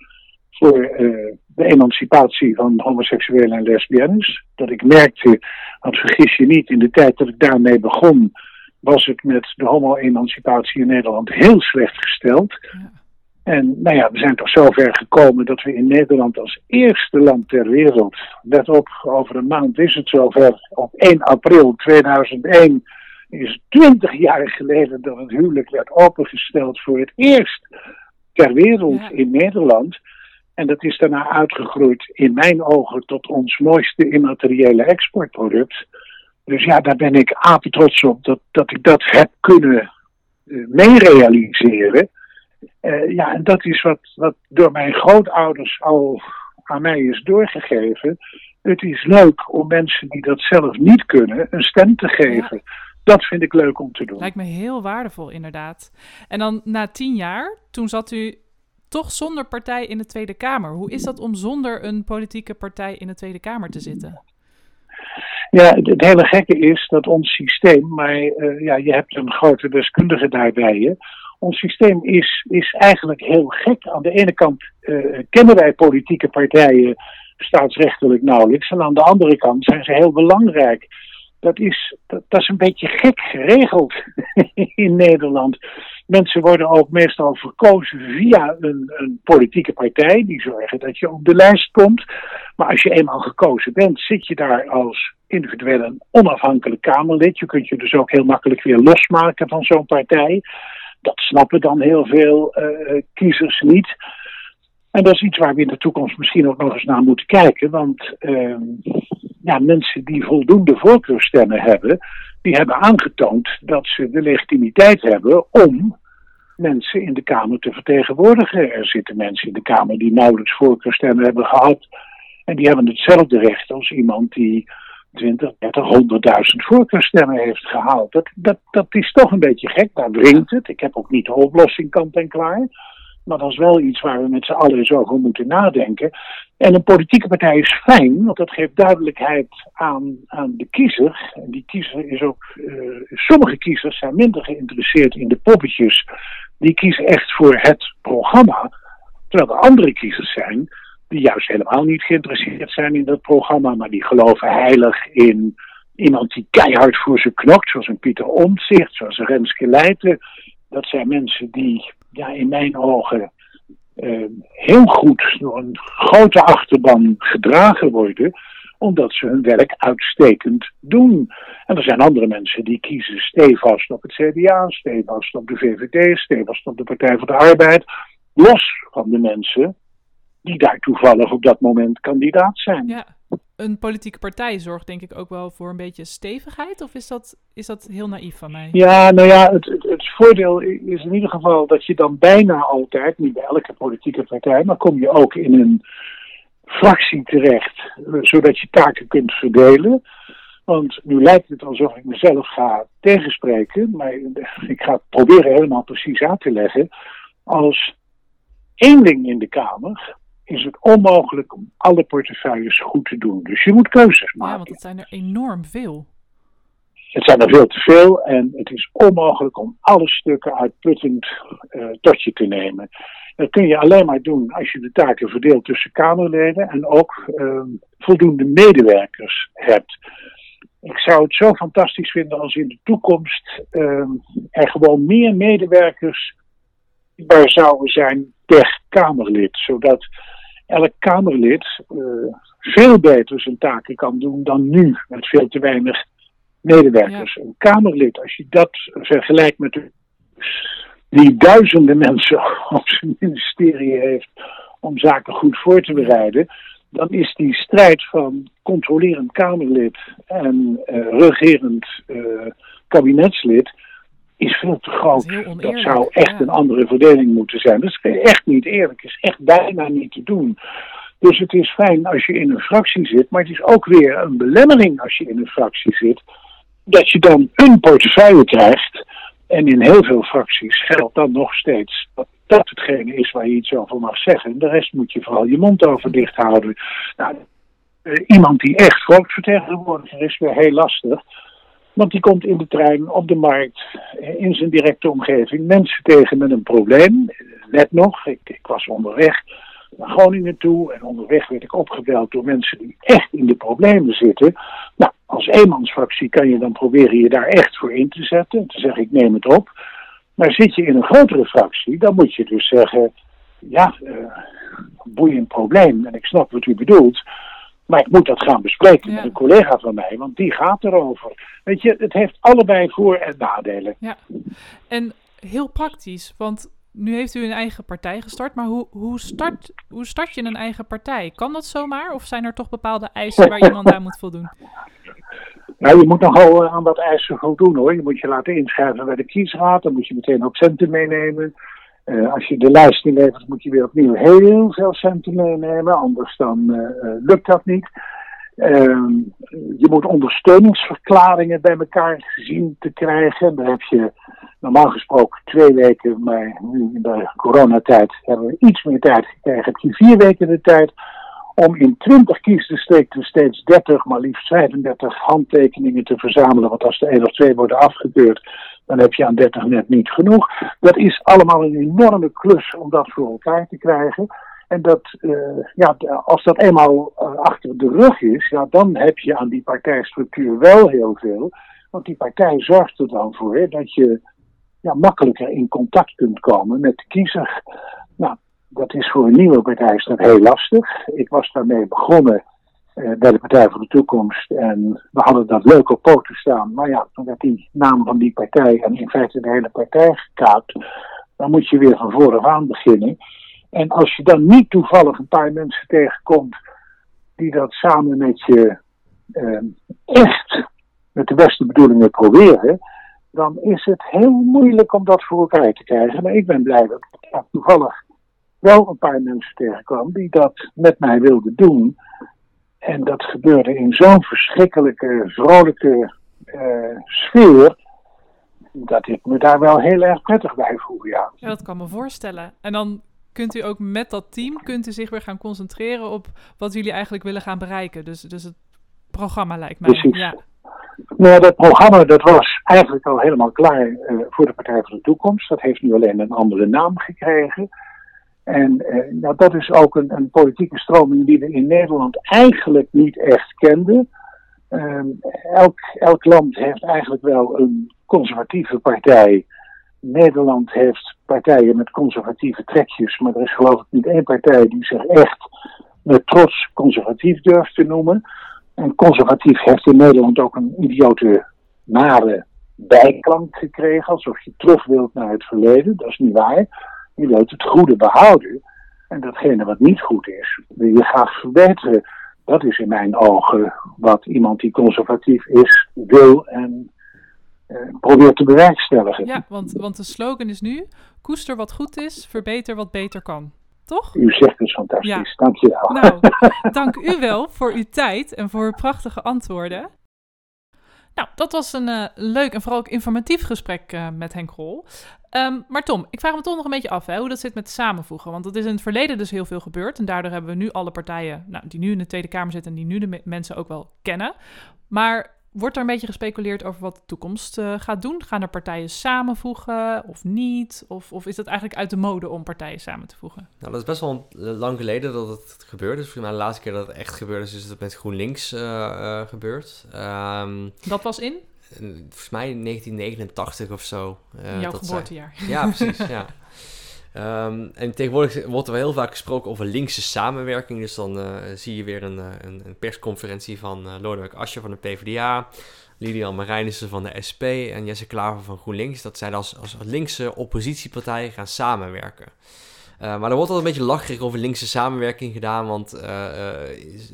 voor uh, de emancipatie van homoseksuelen en lesbiennes. Dat ik merkte, want vergis je niet, in de tijd dat ik daarmee begon, was het met de homo-emancipatie in Nederland heel slecht gesteld. Ja. En nou ja, we zijn toch zover gekomen dat we in Nederland als eerste land ter wereld, let op, over een maand is het zover, op 1 april 2001 is twintig jaar geleden dat het huwelijk werd opengesteld voor het eerst ter wereld in Nederland. En dat is daarna uitgegroeid in mijn ogen tot ons mooiste immateriële exportproduct. Dus ja, daar ben ik apen trots op dat, dat ik dat heb kunnen uh, meerealiseren. Uh, ja, en dat is wat, wat door mijn grootouders al aan mij is doorgegeven. Het is leuk om mensen die dat zelf niet kunnen een stem te geven. Dat vind ik leuk om te doen. Lijkt me heel waardevol, inderdaad. En dan na tien jaar, toen zat u toch zonder partij in de Tweede Kamer. Hoe is dat om zonder een politieke partij in de Tweede Kamer te zitten? Ja, het hele gekke is dat ons systeem, maar uh, ja, je hebt een grote deskundige daarbij je. Ons systeem is, is eigenlijk heel gek. Aan de ene kant uh, kennen wij politieke partijen staatsrechtelijk nauwelijks. En aan de andere kant zijn ze heel belangrijk dat is, dat, dat, is een beetje gek geregeld (laughs) in Nederland. Mensen worden ook meestal verkozen via een, een, politieke partij, die zorgen dat je op de lijst komt. Maar als je eenmaal gekozen bent, zit je daar als individueel een onafhankelijk Kamerlid. Je kunt je dus ook heel makkelijk weer losmaken van zo'n partij. Dat snappen dan heel veel uh, kiezers niet. En dat is iets waar we in de toekomst misschien ook nog eens naar moeten kijken. Want uh, ja, mensen die voldoende voorkeurstemmen hebben, die hebben aangetoond dat ze de legitimiteit hebben om mensen in de Kamer te vertegenwoordigen. Er zitten mensen in de Kamer die nauwelijks voorkeurstemmen hebben gehad. En die hebben hetzelfde recht als iemand die 20, 30, 100.000 voorkeurstemmen heeft gehaald. Dat, dat, dat is toch een beetje gek, daar wringt het. Ik heb ook niet de oplossing kant en klaar. Maar dat is wel iets waar we met z'n allen eens over moeten nadenken. En een politieke partij is fijn, want dat geeft duidelijkheid aan, aan de kiezer. En die kiezer is ook. Uh, sommige kiezers zijn minder geïnteresseerd in de poppetjes. Die kiezen echt voor het programma. Terwijl er andere kiezers zijn die juist helemaal niet geïnteresseerd zijn in dat programma, maar die geloven heilig in iemand die keihard voor ze knokt, zoals een Pieter Omtzigt, zoals een Renske Leijten. Dat zijn mensen die ja, in mijn ogen uh, heel goed door een grote achterban gedragen worden, omdat ze hun werk uitstekend doen. En er zijn andere mensen die kiezen stevast op het CDA, stevast op de VVD, stevast op de Partij voor de Arbeid, los van de mensen die daar toevallig op dat moment kandidaat zijn. Ja, een politieke partij zorgt denk ik ook wel voor een beetje stevigheid, of is dat, is dat heel naïef van mij? Ja, nou ja, het, het, het voordeel is in ieder geval dat je dan bijna altijd, niet bij elke politieke partij, maar kom je ook in een fractie terecht, zodat je taken kunt verdelen. Want nu lijkt het alsof ik mezelf ga tegenspreken, maar (laughs) ik ga het proberen helemaal precies uit te leggen. Als één ding in de Kamer is het onmogelijk om alle portefeuilles goed te doen. Dus je moet keuzes maken. Ja, want het zijn er enorm veel. Het zijn er veel te veel en het is onmogelijk om alle stukken uitputtend uh, tot je te nemen. Dat kun je alleen maar doen als je de taken verdeelt tussen Kamerleden en ook uh, voldoende medewerkers hebt. Ik zou het zo fantastisch vinden als in de toekomst uh, er gewoon meer medewerkers er zouden zijn per Kamerlid, zodat elk Kamerlid uh, veel beter zijn taken kan doen dan nu, met veel te weinig medewerkers. Een Kamerlid, als je dat vergelijkt met de, die duizenden mensen (laughs) op zijn ministerie heeft om zaken goed voor te bereiden, dan is die strijd van controlerend Kamerlid en uh, regerend uh, kabinetslid is veel te groot. Dat, dat zou echt ja. een andere verdeling moeten zijn. Dat is echt niet eerlijk. Is echt bijna niet te doen. Dus het is fijn als je in een fractie zit, maar het is ook weer een belemmering als je in een fractie zit, dat je dan een portefeuille krijgt. En in heel veel fracties geldt dan nog steeds dat dat hetgene is waar je iets over mag zeggen. De rest moet je vooral je mond over dicht houden. Nou, iemand die echt volksvertegenwoordiger is, weer heel lastig. Want die komt in de trein, op de markt, in zijn directe omgeving mensen tegen met een probleem. Net nog, ik, ik was onderweg naar Groningen toe en onderweg werd ik opgebeld door mensen die echt in de problemen zitten. Nou, als eenmansfractie kan je dan proberen je daar echt voor in te zetten. Te zeggen, ik neem het op. Maar zit je in een grotere fractie, dan moet je dus zeggen, ja, uh, boeiend probleem en ik snap wat u bedoelt. Maar ik moet dat gaan bespreken ja. met een collega van mij, want die gaat erover. Weet je, het heeft allebei voor- en nadelen. Ja, en heel praktisch, want nu heeft u een eigen partij gestart, maar hoe, hoe, start, hoe start je een eigen partij? Kan dat zomaar of zijn er toch bepaalde eisen waar iemand aan moet voldoen? (laughs) Nou, je moet nogal aan dat eisen voldoen hoor. Je moet je laten inschrijven bij de kiesraad, dan moet je meteen ook centen meenemen. Uh, als je de lijst inlevert, moet je weer opnieuw heel veel centen meenemen, anders dan uh, lukt dat niet. Uh, je moet ondersteuningsverklaringen bij elkaar zien te krijgen. Daar heb je normaal gesproken twee weken, maar nu in de coronatijd hebben we iets meer tijd gekregen. Heb je vier weken de tijd om in 20 kiesdistricten steeds 30, maar liefst 35 handtekeningen te verzamelen. Want als er één of twee worden afgekeurd, dan heb je aan 30 net niet genoeg. Dat is allemaal een enorme klus om dat voor elkaar te krijgen. En dat, uh, ja, als dat eenmaal uh, achter de rug is, ja, dan heb je aan die partijstructuur wel heel veel. Want die partij zorgt er dan voor hè, dat je ja, makkelijker in contact kunt komen met de kiezer. Nou, dat is voor een nieuwe partij is dat heel lastig. Ik was daarmee begonnen uh, bij de Partij voor de Toekomst en we hadden dat leuk op poten staan. Maar ja, toen werd die naam van die partij en in feite de hele partij gekaapt. Dan moet je weer van vooraf aan beginnen. En als je dan niet toevallig een paar mensen tegenkomt die dat samen met je uh, echt met de beste bedoelingen proberen, dan is het heel moeilijk om dat voor elkaar te krijgen. Maar ik ben blij dat ik toevallig wel een paar mensen tegenkwam die dat met mij wilden doen. En dat gebeurde in zo'n verschrikkelijke, vrolijke uh, sfeer. Dat ik me daar wel heel erg prettig bij voel, ja. Ja, dat kan me voorstellen. En dan kunt u ook met dat team kunt u zich weer gaan concentreren op wat jullie eigenlijk willen gaan bereiken. Dus, dus het programma lijkt mij. Precies. Ja. Nou, dat programma dat was eigenlijk al helemaal klaar uh, voor de Partij voor de Toekomst. Dat heeft nu alleen een andere naam gekregen. En uh, nou, dat is ook een, een, politieke stroming die we in Nederland eigenlijk niet echt kenden. Uh, elk, elk land heeft eigenlijk wel een conservatieve partij. Nederland heeft partijen met conservatieve trekjes, maar er is geloof ik niet één partij die zich echt met trots conservatief durft te noemen. En conservatief heeft in Nederland ook een idiote, nare bijklank gekregen, alsof je terug wilt naar het verleden. Dat is niet waar. Je wilt het goede behouden. En datgene wat niet goed is, wil je graag verbeteren. Dat is in mijn ogen wat iemand die conservatief is, wil en uh, probeert te bewerkstelligen. Ja, want, want de slogan is nu: koester wat goed is, verbeter wat beter kan. Toch? U zegt het fantastisch, ja. dankjewel. Nou, (laughs) dank u wel voor uw tijd en voor uw prachtige antwoorden. Nou, dat was een uh, leuk en vooral ook informatief gesprek uh, met Henk Rol. Um, maar Tom, ik vraag me toch nog een beetje af hè, hoe dat zit met samenvoegen. Want dat is in het verleden dus heel veel gebeurd. En daardoor hebben we nu alle partijen nou, die nu in de Tweede Kamer zitten en die nu de mensen ook wel kennen. Maar Wordt er een beetje gespeculeerd over wat de toekomst uh, gaat doen? Gaan er partijen samenvoegen of niet? Of, of is het eigenlijk uit de mode om partijen samen te voegen? Nou, dat is best wel lang geleden dat het gebeurde. Volgens mij de laatste keer dat het echt gebeurde is, is het met GroenLinks uh, uh, gebeurd. Um, dat was in? Volgens mij 1989 of zo. Jouw geboortejaar. Zij... Ja, precies. (laughs) ja. Um, en tegenwoordig wordt er heel vaak gesproken over linkse samenwerking. Dus dan uh, zie je weer een, een, een persconferentie van uh, Lodewijk Asscher van de PvdA, Lilian Marijnissen van de SP en Jesse Klaver van GroenLinks. Dat zij als, als linkse oppositiepartijen gaan samenwerken. Uh, maar er wordt al een beetje lacherig over linkse samenwerking gedaan. Want uh, uh,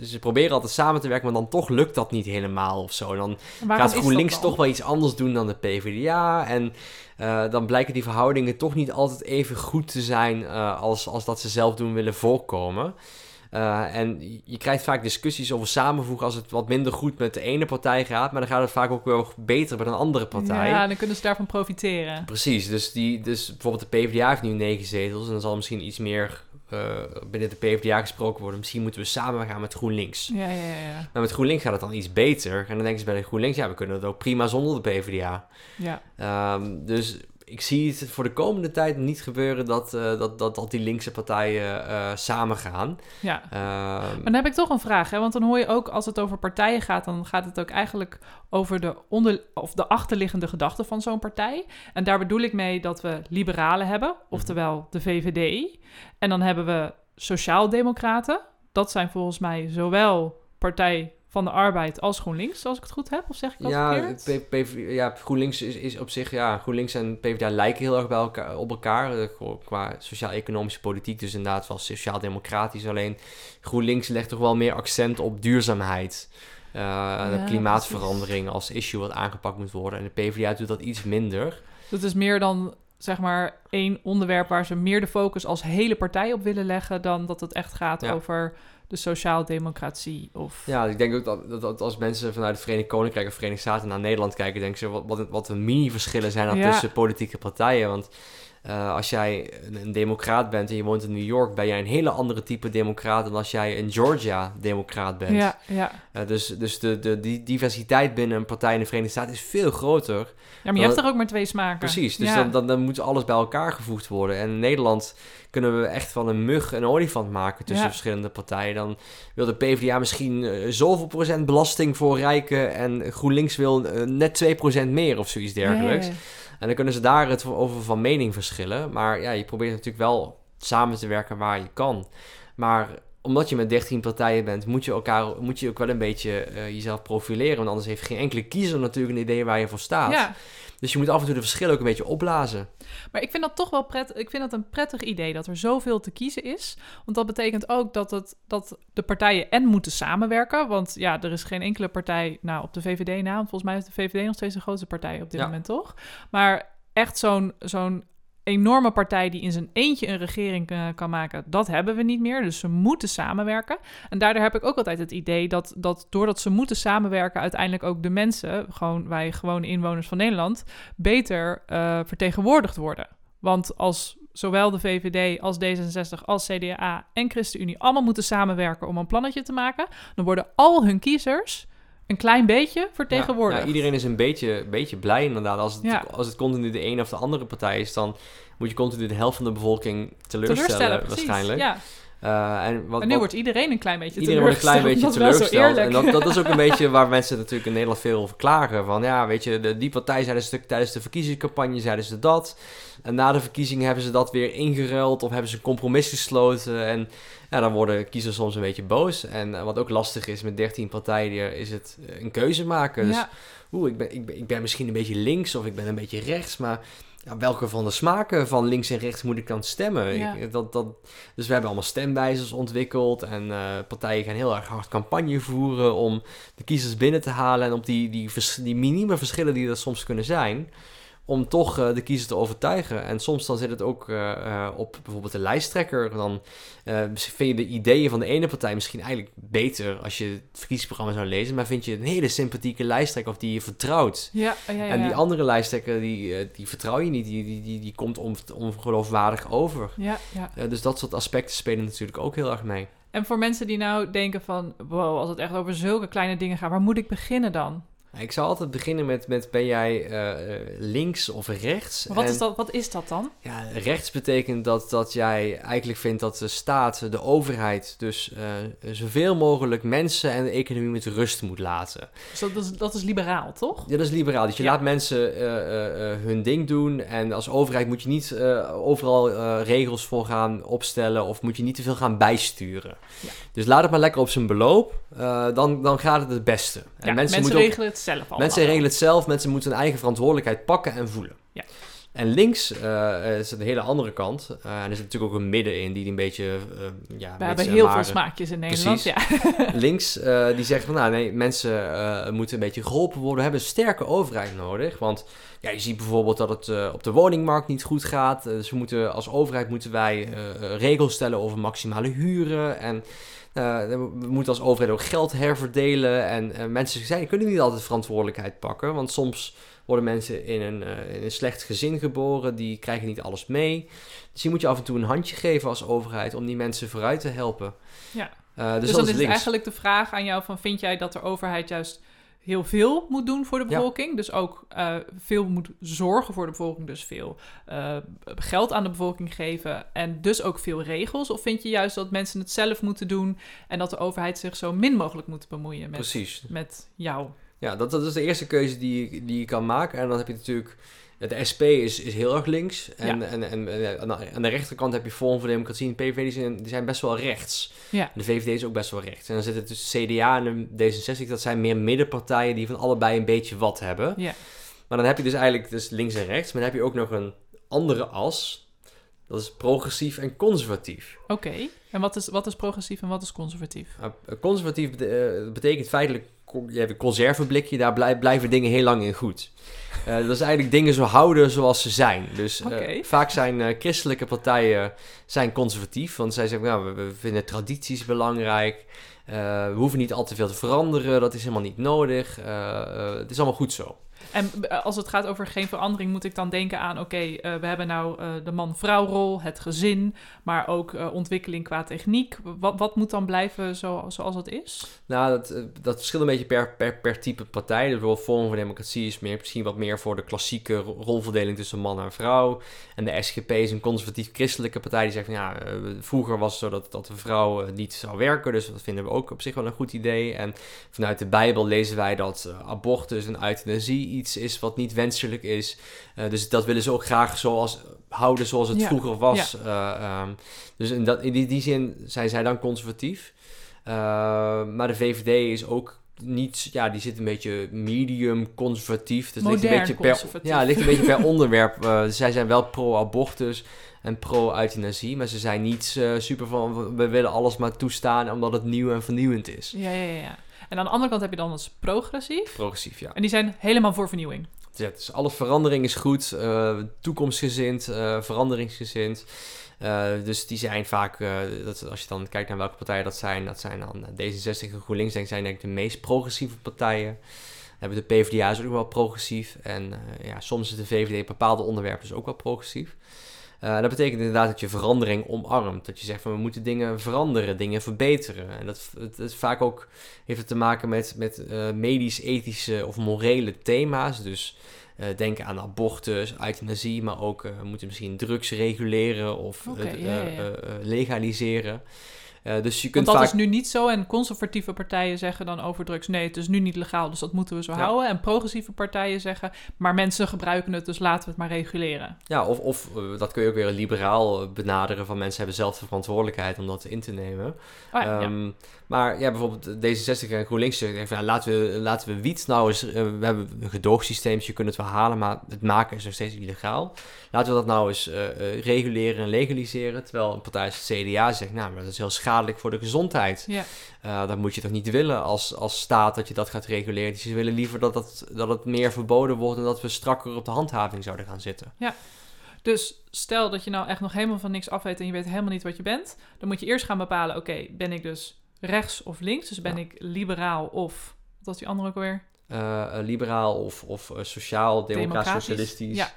ze proberen altijd samen te werken, maar dan toch lukt dat niet helemaal of zo. Dan gaat GroenLinks toch wel iets anders doen dan de PvdA. En dan blijken die verhoudingen toch niet altijd even goed te zijn als, als dat ze zelf doen willen voorkomen. Uh, en je krijgt vaak discussies over samenvoegen als het wat minder goed met de ene partij gaat, maar dan gaat het vaak ook wel beter met een andere partij. Ja, dan kunnen ze daarvan profiteren. Precies, dus, die, dus bijvoorbeeld de PvdA heeft nu negen zetels en dan zal misschien iets meer uh, binnen de PvdA gesproken worden. Misschien moeten we samen gaan met GroenLinks. Ja, ja, ja. Maar met GroenLinks gaat het dan iets beter. En dan denken ze bij de GroenLinks, ja, we kunnen het ook prima zonder de PvdA. Ja. Um, dus ik zie het voor de komende tijd niet gebeuren dat, uh, dat, dat, dat die linkse partijen uh, samen gaan. Ja. Uh, maar dan heb ik toch een vraag, hè? want dan hoor je ook als het over partijen gaat, dan gaat het ook eigenlijk over de, onder, of de achterliggende gedachten van zo'n partij. En daar bedoel ik mee dat we liberalen hebben, oftewel de VVD. En dan hebben we sociaaldemocraten. Dat zijn volgens mij zowel partij van de Arbeid als GroenLinks, als ik het goed heb? Of zeg ik dat ja, ja, GroenLinks is, is op zich, ja, GroenLinks en PvdA lijken heel erg bij elkaar, op elkaar eh, qua sociaal-economische politiek. Dus inderdaad wel sociaal-democratisch. Alleen GroenLinks legt toch wel meer accent op duurzaamheid. Uh, ja, klimaatverandering als issue wat aangepakt moet worden. En de PvdA doet dat iets minder. Dat is meer dan zeg maar één onderwerp waar ze meer de focus als hele partij op willen leggen dan dat het echt gaat ja. over de sociaaldemocratie. Of... Ja, ik denk ook dat, dat, als mensen vanuit het Verenigd Koninkrijk of Verenigde Staten naar Nederland kijken, denken ze wat, wat, wat een mini-verschillen zijn tussen politieke partijen. Want uh, als jij een, een, democraat bent en je woont in New York, ben jij een hele andere type democraat dan als jij in Georgia democraat bent. Ja, ja. Uh, dus dus de, de, die diversiteit binnen een partij in de Verenigde Staten is veel groter. Ja, maar je hebt er ook maar twee smaken. Precies, dus ja. dan, dan, dan moet alles bij elkaar gevoegd worden. En in Nederland kunnen we echt van een mug een olifant maken tussen ja. verschillende partijen. Dan wil de PvdA misschien uh, zoveel procent belasting voor rijken en GroenLinks wil net 2% meer of zoiets dergelijks. En dan kunnen ze daar het over van mening verschillen. Maar ja, je probeert natuurlijk wel samen te werken waar je kan. Maar omdat je met 13 partijen bent, moet je, elkaar, moet je ook wel een beetje uh, jezelf profileren. Want anders heeft geen enkele kiezer natuurlijk een idee waar je voor staat. Ja. Dus je moet af en toe de verschillen ook een beetje opblazen. Maar ik vind dat toch wel prettig. Ik vind dat een prettig idee dat er zoveel te kiezen is. Want dat betekent ook dat, het, dat de partijen en moeten samenwerken. Want ja, er is geen enkele partij nou, op de VVD na. Want volgens mij is de VVD nog steeds de grootste partij op dit ja. moment, toch? Maar echt zo'n zo'n enorme partij die in zijn eentje een regering uh, kan maken, dat hebben we niet meer. Dus ze moeten samenwerken. En daardoor heb ik ook altijd het idee dat, dat doordat ze moeten samenwerken, uiteindelijk ook de mensen, gewoon wij gewone inwoners van Nederland, beter uh, vertegenwoordigd worden. Want als zowel de VVD als D66 als CDA en ChristenUnie allemaal moeten samenwerken om een plannetje te maken, dan worden al hun kiezers een klein beetje vertegenwoordigd. Ja, ja, iedereen is een beetje, beetje blij inderdaad. Als het, ja. als het continu de een of de andere partij is, dan moet je continu de helft van de bevolking teleurstellen, teleurstellen waarschijnlijk. Ja. Uh, en, wat, en nu wat, wordt iedereen een klein beetje iedereen wordt een klein beetje teleurgesteld. En dat, dat is ook een beetje (laughs) waar mensen natuurlijk in Nederland veel over klagen. Van ja, weet je, de, die partij zeiden stuk tijdens de verkiezingscampagne zeiden ze dat. En na de verkiezingen hebben ze dat weer ingeruild of hebben ze een compromis gesloten. En ja, dan worden kiezers soms een beetje boos. En uh, wat ook lastig is met 13 partijen, is het een keuze maken. Dus ja. oeh, ik ben, ik, ben, ik ben misschien een beetje links of ik ben een beetje rechts, maar ja, welke van de smaken van links en rechts moet ik dan stemmen? Ja. Ik, dat, dat, dus we hebben allemaal stemwijzers ontwikkeld en eh, partijen gaan heel erg hard campagne voeren om de kiezers binnen te halen en op die, die, die minieme verschillen die er soms kunnen zijn, om toch eh, de kiezer te overtuigen. En soms dan zit het ook eh, eh, op bijvoorbeeld de lijsttrekker. Dan vind je de ideeën van de ene partij misschien eigenlijk beter als je het verkiezingsprogramma zou lezen, maar vind je een hele sympathieke lijsttrekker of die je vertrouwt. Ja, ja, ja. En die andere lijsttrekker, die, die vertrouw je niet. Die, die, die, die komt on, ongeloofwaardig over. Ja, ja. Dus dat soort aspecten spelen natuurlijk ook heel erg mee. En voor mensen die nou denken van, wow, als het echt over zulke kleine dingen gaat, waar moet ik beginnen dan? Ik zou altijd beginnen met, met ben jij eh, eh, links of rechts? Maar wat, En, is dat, wat is dat dan? Ja, rechts betekent dat, dat jij eigenlijk vindt dat de staat, de overheid, dus eh, zoveel mogelijk mensen en de economie met rust moet laten. Dus dat, is, dat is liberaal, toch? Ja, dat is liberaal. Dus je Ja. laat mensen hun ding doen. En als overheid moet je niet overal regels voor gaan opstellen. Of moet je niet te veel gaan bijsturen. Ja. Dus laat het maar lekker op zijn beloop. Dan, dan gaat het het beste. En Ja, mensen moeten ook- regelen het zelf allemaal. mensen regelen het zelf. Mensen moeten hun eigen verantwoordelijkheid pakken en voelen. Ja. En links eh, is een hele andere kant. Eh, en er zit natuurlijk ook een midden in die een beetje... eh ja, We hebben en heel veel smaakjes in Nederland. Precies. Ja. (laughs) links die zeggen van nou nee, mensen moeten een beetje geholpen worden. We hebben een sterke overheid nodig. Want ja, je ziet bijvoorbeeld dat het op de woningmarkt niet goed gaat. Dus we moeten, als overheid moeten wij regels stellen over maximale huren. En we moeten als overheid ook geld herverdelen. En eh, mensen zijn, kunnen niet altijd verantwoordelijkheid pakken. Want soms worden mensen in een, eh, in een slecht gezin geboren. Die krijgen niet alles mee. Dus je moet je af en toe een handje geven als overheid om die mensen vooruit te helpen. Ja. Eh, dus, Dus, dan is is eigenlijk de vraag aan jou van, vind jij dat de overheid juist heel veel moet doen voor de Ja. bevolking? Dus ook eh, veel moet zorgen voor de bevolking, dus veel eh, geld aan de bevolking geven en dus ook veel regels? Of vind je juist dat mensen het zelf moeten doen en dat de overheid zich zo min mogelijk moet bemoeien met, Precies. met jou? Ja, dat, dat is de eerste keuze die, die je kan maken. En dan heb je natuurlijk... De SP is, is heel erg links. En, Ja. en, en, en aan, de, rechterkant heb je Forum voor Democratie en PVV. Die zijn, die zijn best wel rechts. Ja. De VVD is ook best wel rechts. En dan zitten tussen CDA en de D66. Dat zijn meer middenpartijen die van allebei een beetje wat hebben. Ja. Maar dan heb je dus eigenlijk dus links en rechts. Maar dan heb je ook nog een andere as. Dat is progressief en conservatief. Oké, en wat is, wat is progressief en wat is conservatief? Nou, conservatief eh, betekent feitelijk, je hebt een conserveblikje, daar blij- blijven dingen heel lang in goed. Eh, dat is eigenlijk dingen zo houden zoals ze zijn. Dus eh, vaak zijn eh, christelijke partijen zijn conservatief, want zij zeggen, nou, we, we vinden tradities belangrijk. We hoeven niet al te veel te veranderen, dat is helemaal niet nodig. Het is allemaal goed zo. En eh, als het gaat over geen verandering, moet ik dan denken aan: oké, eh, we hebben nou eh, de man-vrouwrol, het gezin, maar ook ontwikkeling qua techniek. Wat, wat moet dan blijven zo, zoals het is? Nou, dat, dat verschilt een beetje per, per, per type partij. Dus bijvoorbeeld Forum voor Democratie is meer, misschien wat meer voor de klassieke ro- rolverdeling tussen man en vrouw. En de SGP is een conservatief-christelijke partij die zegt van ja, vroeger was het zo dat, dat de vrouw niet zou werken. Dus dat vinden we ook op zich wel een goed idee. En vanuit de Bijbel lezen wij dat abortus en euthanasie iets is wat niet wenselijk is. Eh, dus dat willen ze ook graag zoals, houden zoals het Ja, vroeger was. Eh, ehm, dus in, dat, in die, die zin zijn zij dan conservatief. Uh, maar de VVD is ook niet, ja, die zit een beetje medium conservatief. Dus het ligt een Modern beetje per, ja, ligt een beetje per (laughs) onderwerp. Zij zijn wel pro-abortus en pro-euthanasie, maar ze zijn niet uh, super van we willen alles maar toestaan omdat het nieuw en vernieuwend is. Ja, ja, ja. En aan de andere kant heb je dan als progressief. Progressief, ja. En die zijn helemaal voor vernieuwing. Ja, dus alle verandering is goed, uh, toekomstgezind, uh, veranderingsgezind. Uh, dus die zijn vaak, dat, als je dan kijkt naar welke partijen dat zijn, dat zijn dan D66 en GroenLinks, denk, zijn denk ik de meest progressieve partijen. Dan hebben de PvdA is ook wel progressief. En ja, soms is de VVD op bepaalde onderwerpen is ook wel progressief. Uh, dat betekent inderdaad dat je verandering omarmt. Dat je zegt van we moeten dingen veranderen, dingen verbeteren. En dat, het, het vaak ook heeft het te maken met, met uh, medisch-ethische of morele thema's. Dus uh, denk aan abortus, euthanasie, maar ook we moeten misschien drugs reguleren of okay, legaliseren. Uh, dus je kunt Want dat vaak... is nu niet zo. En conservatieve partijen zeggen dan over drugs: nee, het is nu niet legaal, dus dat moeten we zo Ja. houden. En progressieve partijen zeggen: maar mensen gebruiken het, dus laten we het maar reguleren. Ja, of, of eh, dat kun je ook weer liberaal eh, benaderen van mensen hebben zelf de verantwoordelijkheid om dat in te nemen. Oh, ja, ja. Ehm, Maar ja, bijvoorbeeld D66 en GroenLinks zeggen van, ja, laten, we, laten we wiet nou eens... we hebben een gedoogsysteem, je kunt het wel halen, maar het maken is nog steeds illegaal. Laten we dat nou eens reguleren en legaliseren. Terwijl een partij als het CDA zegt, nou, maar dat is heel schadelijk voor de gezondheid. Ja. Eh, dat moet je toch niet willen als, als staat dat je dat gaat reguleren. Dus ze willen liever dat, dat, dat het meer verboden wordt en dat we strakker op de handhaving zouden gaan zitten. Dus stel dat je nou echt nog helemaal van niks af weet en je weet helemaal niet wat je bent, dan moet je eerst gaan bepalen: oké, ben ik dus rechts of links? Dus ben Ja. ik liberaal of wat was die andere ook alweer? Eh, eh, liberaal of, of eh, sociaal, democratisch, socialistisch. Ja.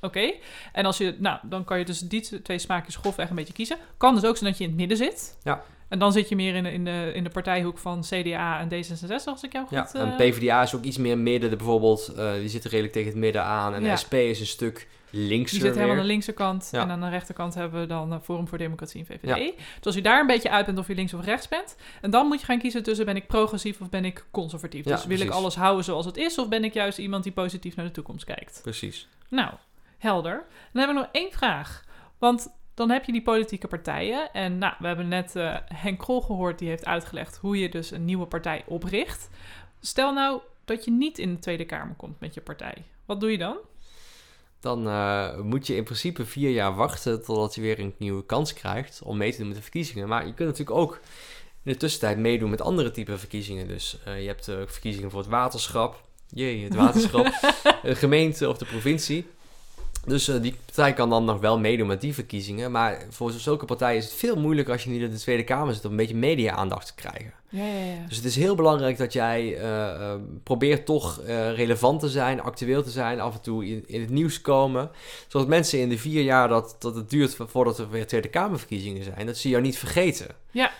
Oké. En als je, nou, dan kan je dus die twee smaakjes grofweg een beetje kiezen. Kan dus ook zijn dat je in het midden zit. Ja. En dan zit je meer in de, in de, in de partijhoek van CDA en D66, als ik jou goed... Ja, en PvdA is ook iets meer midden. De, bijvoorbeeld, eh, die zitten redelijk tegen het midden aan. En Ja. SP is een stuk linkser Die zit helemaal aan de linkse kant. Ja. En aan de rechterkant hebben we dan eh, Forum voor Democratie en VVD. Dus als je daar een beetje uit bent of je links of rechts bent. En dan moet je gaan kiezen tussen ben ik progressief of ben ik conservatief. Ja, dus wil ik alles houden zoals het is of ben ik juist iemand die positief naar de toekomst kijkt? Precies. Nou, helder. Dan hebben we nog één vraag. Want dan heb je die politieke partijen. En nou, we hebben net eh, Henk Krol gehoord, die heeft uitgelegd hoe je dus een nieuwe partij opricht. Stel nou dat je niet in de Tweede Kamer komt met je partij. Wat doe je dan? Dan eh, moet je in principe vier jaar wachten totdat je weer een nieuwe kans krijgt om mee te doen met de verkiezingen. Maar je kunt natuurlijk ook in de tussentijd meedoen met andere type verkiezingen. Dus eh, je hebt eh, verkiezingen voor het waterschap. Jee, het waterschap. (laughs) de gemeente of de provincie. Dus eh, die partij kan dan nog wel meedoen met die verkiezingen. Maar voor zulke partijen is het veel moeilijker als je niet in de Tweede Kamer zit om een beetje media-aandacht te krijgen. Ja, ja, ja. Dus het is heel belangrijk dat jij eh, eh, probeert toch relevant te zijn, actueel te zijn, af en toe in, in het nieuws komen. Zodat mensen in de vier jaar dat, dat het duurt voordat er weer Tweede Kamerverkiezingen zijn, dat ze jou niet vergeten. Ja.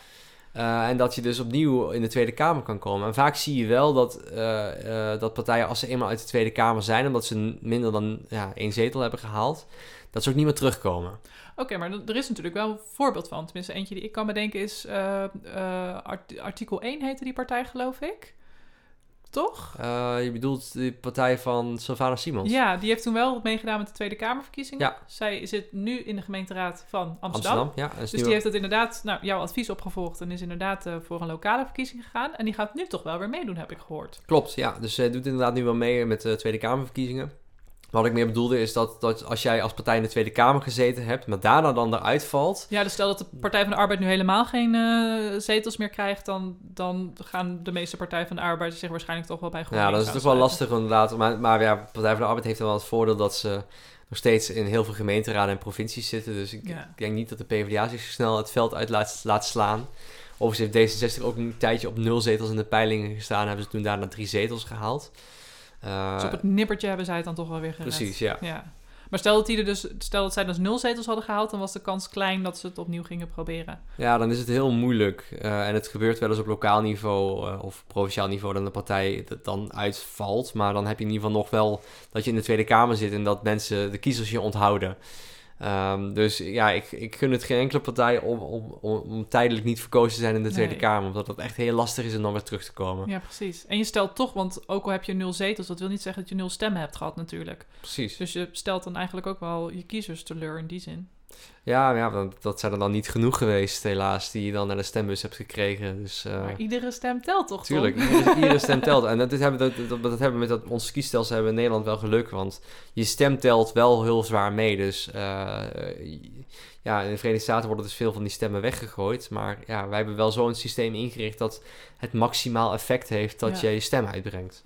Eh, en dat je dus opnieuw in de Tweede Kamer kan komen. En vaak zie je wel dat, eh, eh, dat partijen, als ze eenmaal uit de Tweede Kamer zijn, omdat ze minder dan ja, één zetel hebben gehaald, dat ze ook niet meer terugkomen. Oké, maar er is natuurlijk wel een voorbeeld van. Tenminste, eentje die ik kan bedenken is... art- artikel 1 heette die partij, geloof ik. Toch? Eh, je bedoelt de partij van Sylvana Simons? Ja, die heeft toen wel meegedaan met de Tweede Kamerverkiezingen. Ja. Zij zit nu in de gemeenteraad van Amsterdam. Amsterdam, ja. Dus die heeft het inderdaad, nou, jouw advies opgevolgd en is inderdaad eh, voor een lokale verkiezing gegaan. En die gaat nu toch wel weer meedoen, heb ik gehoord. Klopt, ja. Dus zij doet inderdaad nu wel mee met de Tweede Kamerverkiezingen. Wat ik meer bedoelde is dat, dat als jij als partij in de Tweede Kamer gezeten hebt, maar daarna dan eruit valt... Ja, dus stel dat de Partij van de Arbeid nu helemaal geen eh, zetels meer krijgt, dan, dan gaan de meeste Partij van de Arbeid zich waarschijnlijk toch wel bij Ja, GroenLinks dat is toch wel lastig inderdaad. Maar, maar ja, Partij van de Arbeid heeft dan wel het voordeel dat ze nog steeds in heel veel gemeenteraden en provincies zitten. Dus ik, Ja. ik denk niet dat de PvdA zich zo snel het veld uit laat, laat slaan. Overigens heeft D66 ook een tijdje op nul zetels in de peilingen gestaan. Hebben ze toen daarna drie zetels gehaald. Eh, Dus op het nippertje hebben zij het dan toch wel weer gered. precies, ja. Ja. Maar stel dat, die er dus, stel dat zij dus nul zetels hadden gehaald, dan was de kans klein dat ze het opnieuw gingen proberen. Ja, dan is het heel moeilijk. Eh, en het gebeurt wel eens op lokaal niveau eh, of provinciaal niveau dat de partij het dan uitvalt. Maar dan heb je in ieder geval nog wel dat je in de Tweede Kamer zit en dat mensen de kiezers je onthouden. Ehm, dus ja, ik, ik gun het geen enkele partij om, om, om, om tijdelijk niet verkozen te zijn in de Tweede. Kamer. Omdat het echt heel lastig is om dan weer terug te komen. Ja, precies. En je stelt toch, want ook al heb je nul zetels, dat wil niet zeggen dat je nul stemmen hebt gehad natuurlijk. Precies. Dus je stelt dan eigenlijk ook wel je kiezers teleur in die zin. Ja, ja dat, dat zijn er dan niet genoeg geweest, helaas, die je dan naar de stembus hebt gekregen. Dus, eh, Maar iedere stem telt toch? Tuurlijk, iedere, iedere stem (laughs) telt. En dat, dit hebben, dat, dat, dat hebben we met dat, ons kiesstelsel hebben we in Nederland wel geluk. Want je stem telt wel heel zwaar mee. Dus eh, ja, in de Verenigde Staten worden dus veel van die stemmen weggegooid. Maar ja, wij hebben wel zo'n systeem ingericht dat het maximaal effect heeft dat Ja. je je stem uitbrengt.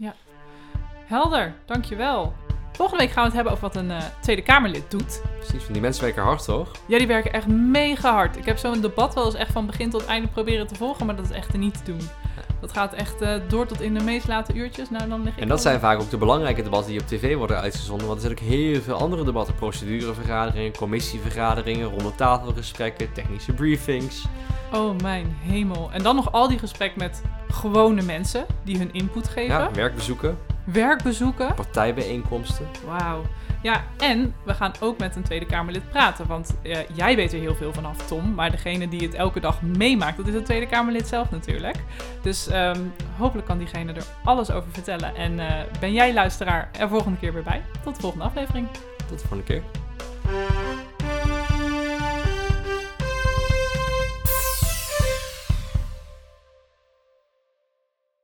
Helder, dankjewel. Volgende week gaan we het hebben over wat een eh, Tweede Kamerlid doet. Precies, van die mensen werken hard, toch? Ja, die werken echt mega hard. Ik heb zo'n debat wel eens echt van begin tot einde proberen te volgen, maar dat is echt niet te doen. Dat gaat echt eh, door tot in de meest late uurtjes. Nou, dan lig ik En dat zijn vaak ook de belangrijke debatten die op tv worden uitgezonden. Want er zijn ook heel veel andere debatten. Procedurevergaderingen, commissievergaderingen, rondetafelgesprekken, technische briefings. Oh mijn hemel. En dan nog al die gesprek met gewone mensen die hun input geven. Ja, werkbezoeken, Werkbezoeken. partijbijeenkomsten. Wauw. Ja, en we gaan ook met een Tweede Kamerlid praten. Want eh, jij weet er heel veel vanaf, Tom. Maar degene die het elke dag meemaakt, dat is het Tweede Kamerlid zelf natuurlijk. Dus ehm, hopelijk kan diegene er alles over vertellen. En eh, ben jij luisteraar er volgende keer weer bij. Tot de volgende aflevering. Tot de volgende keer.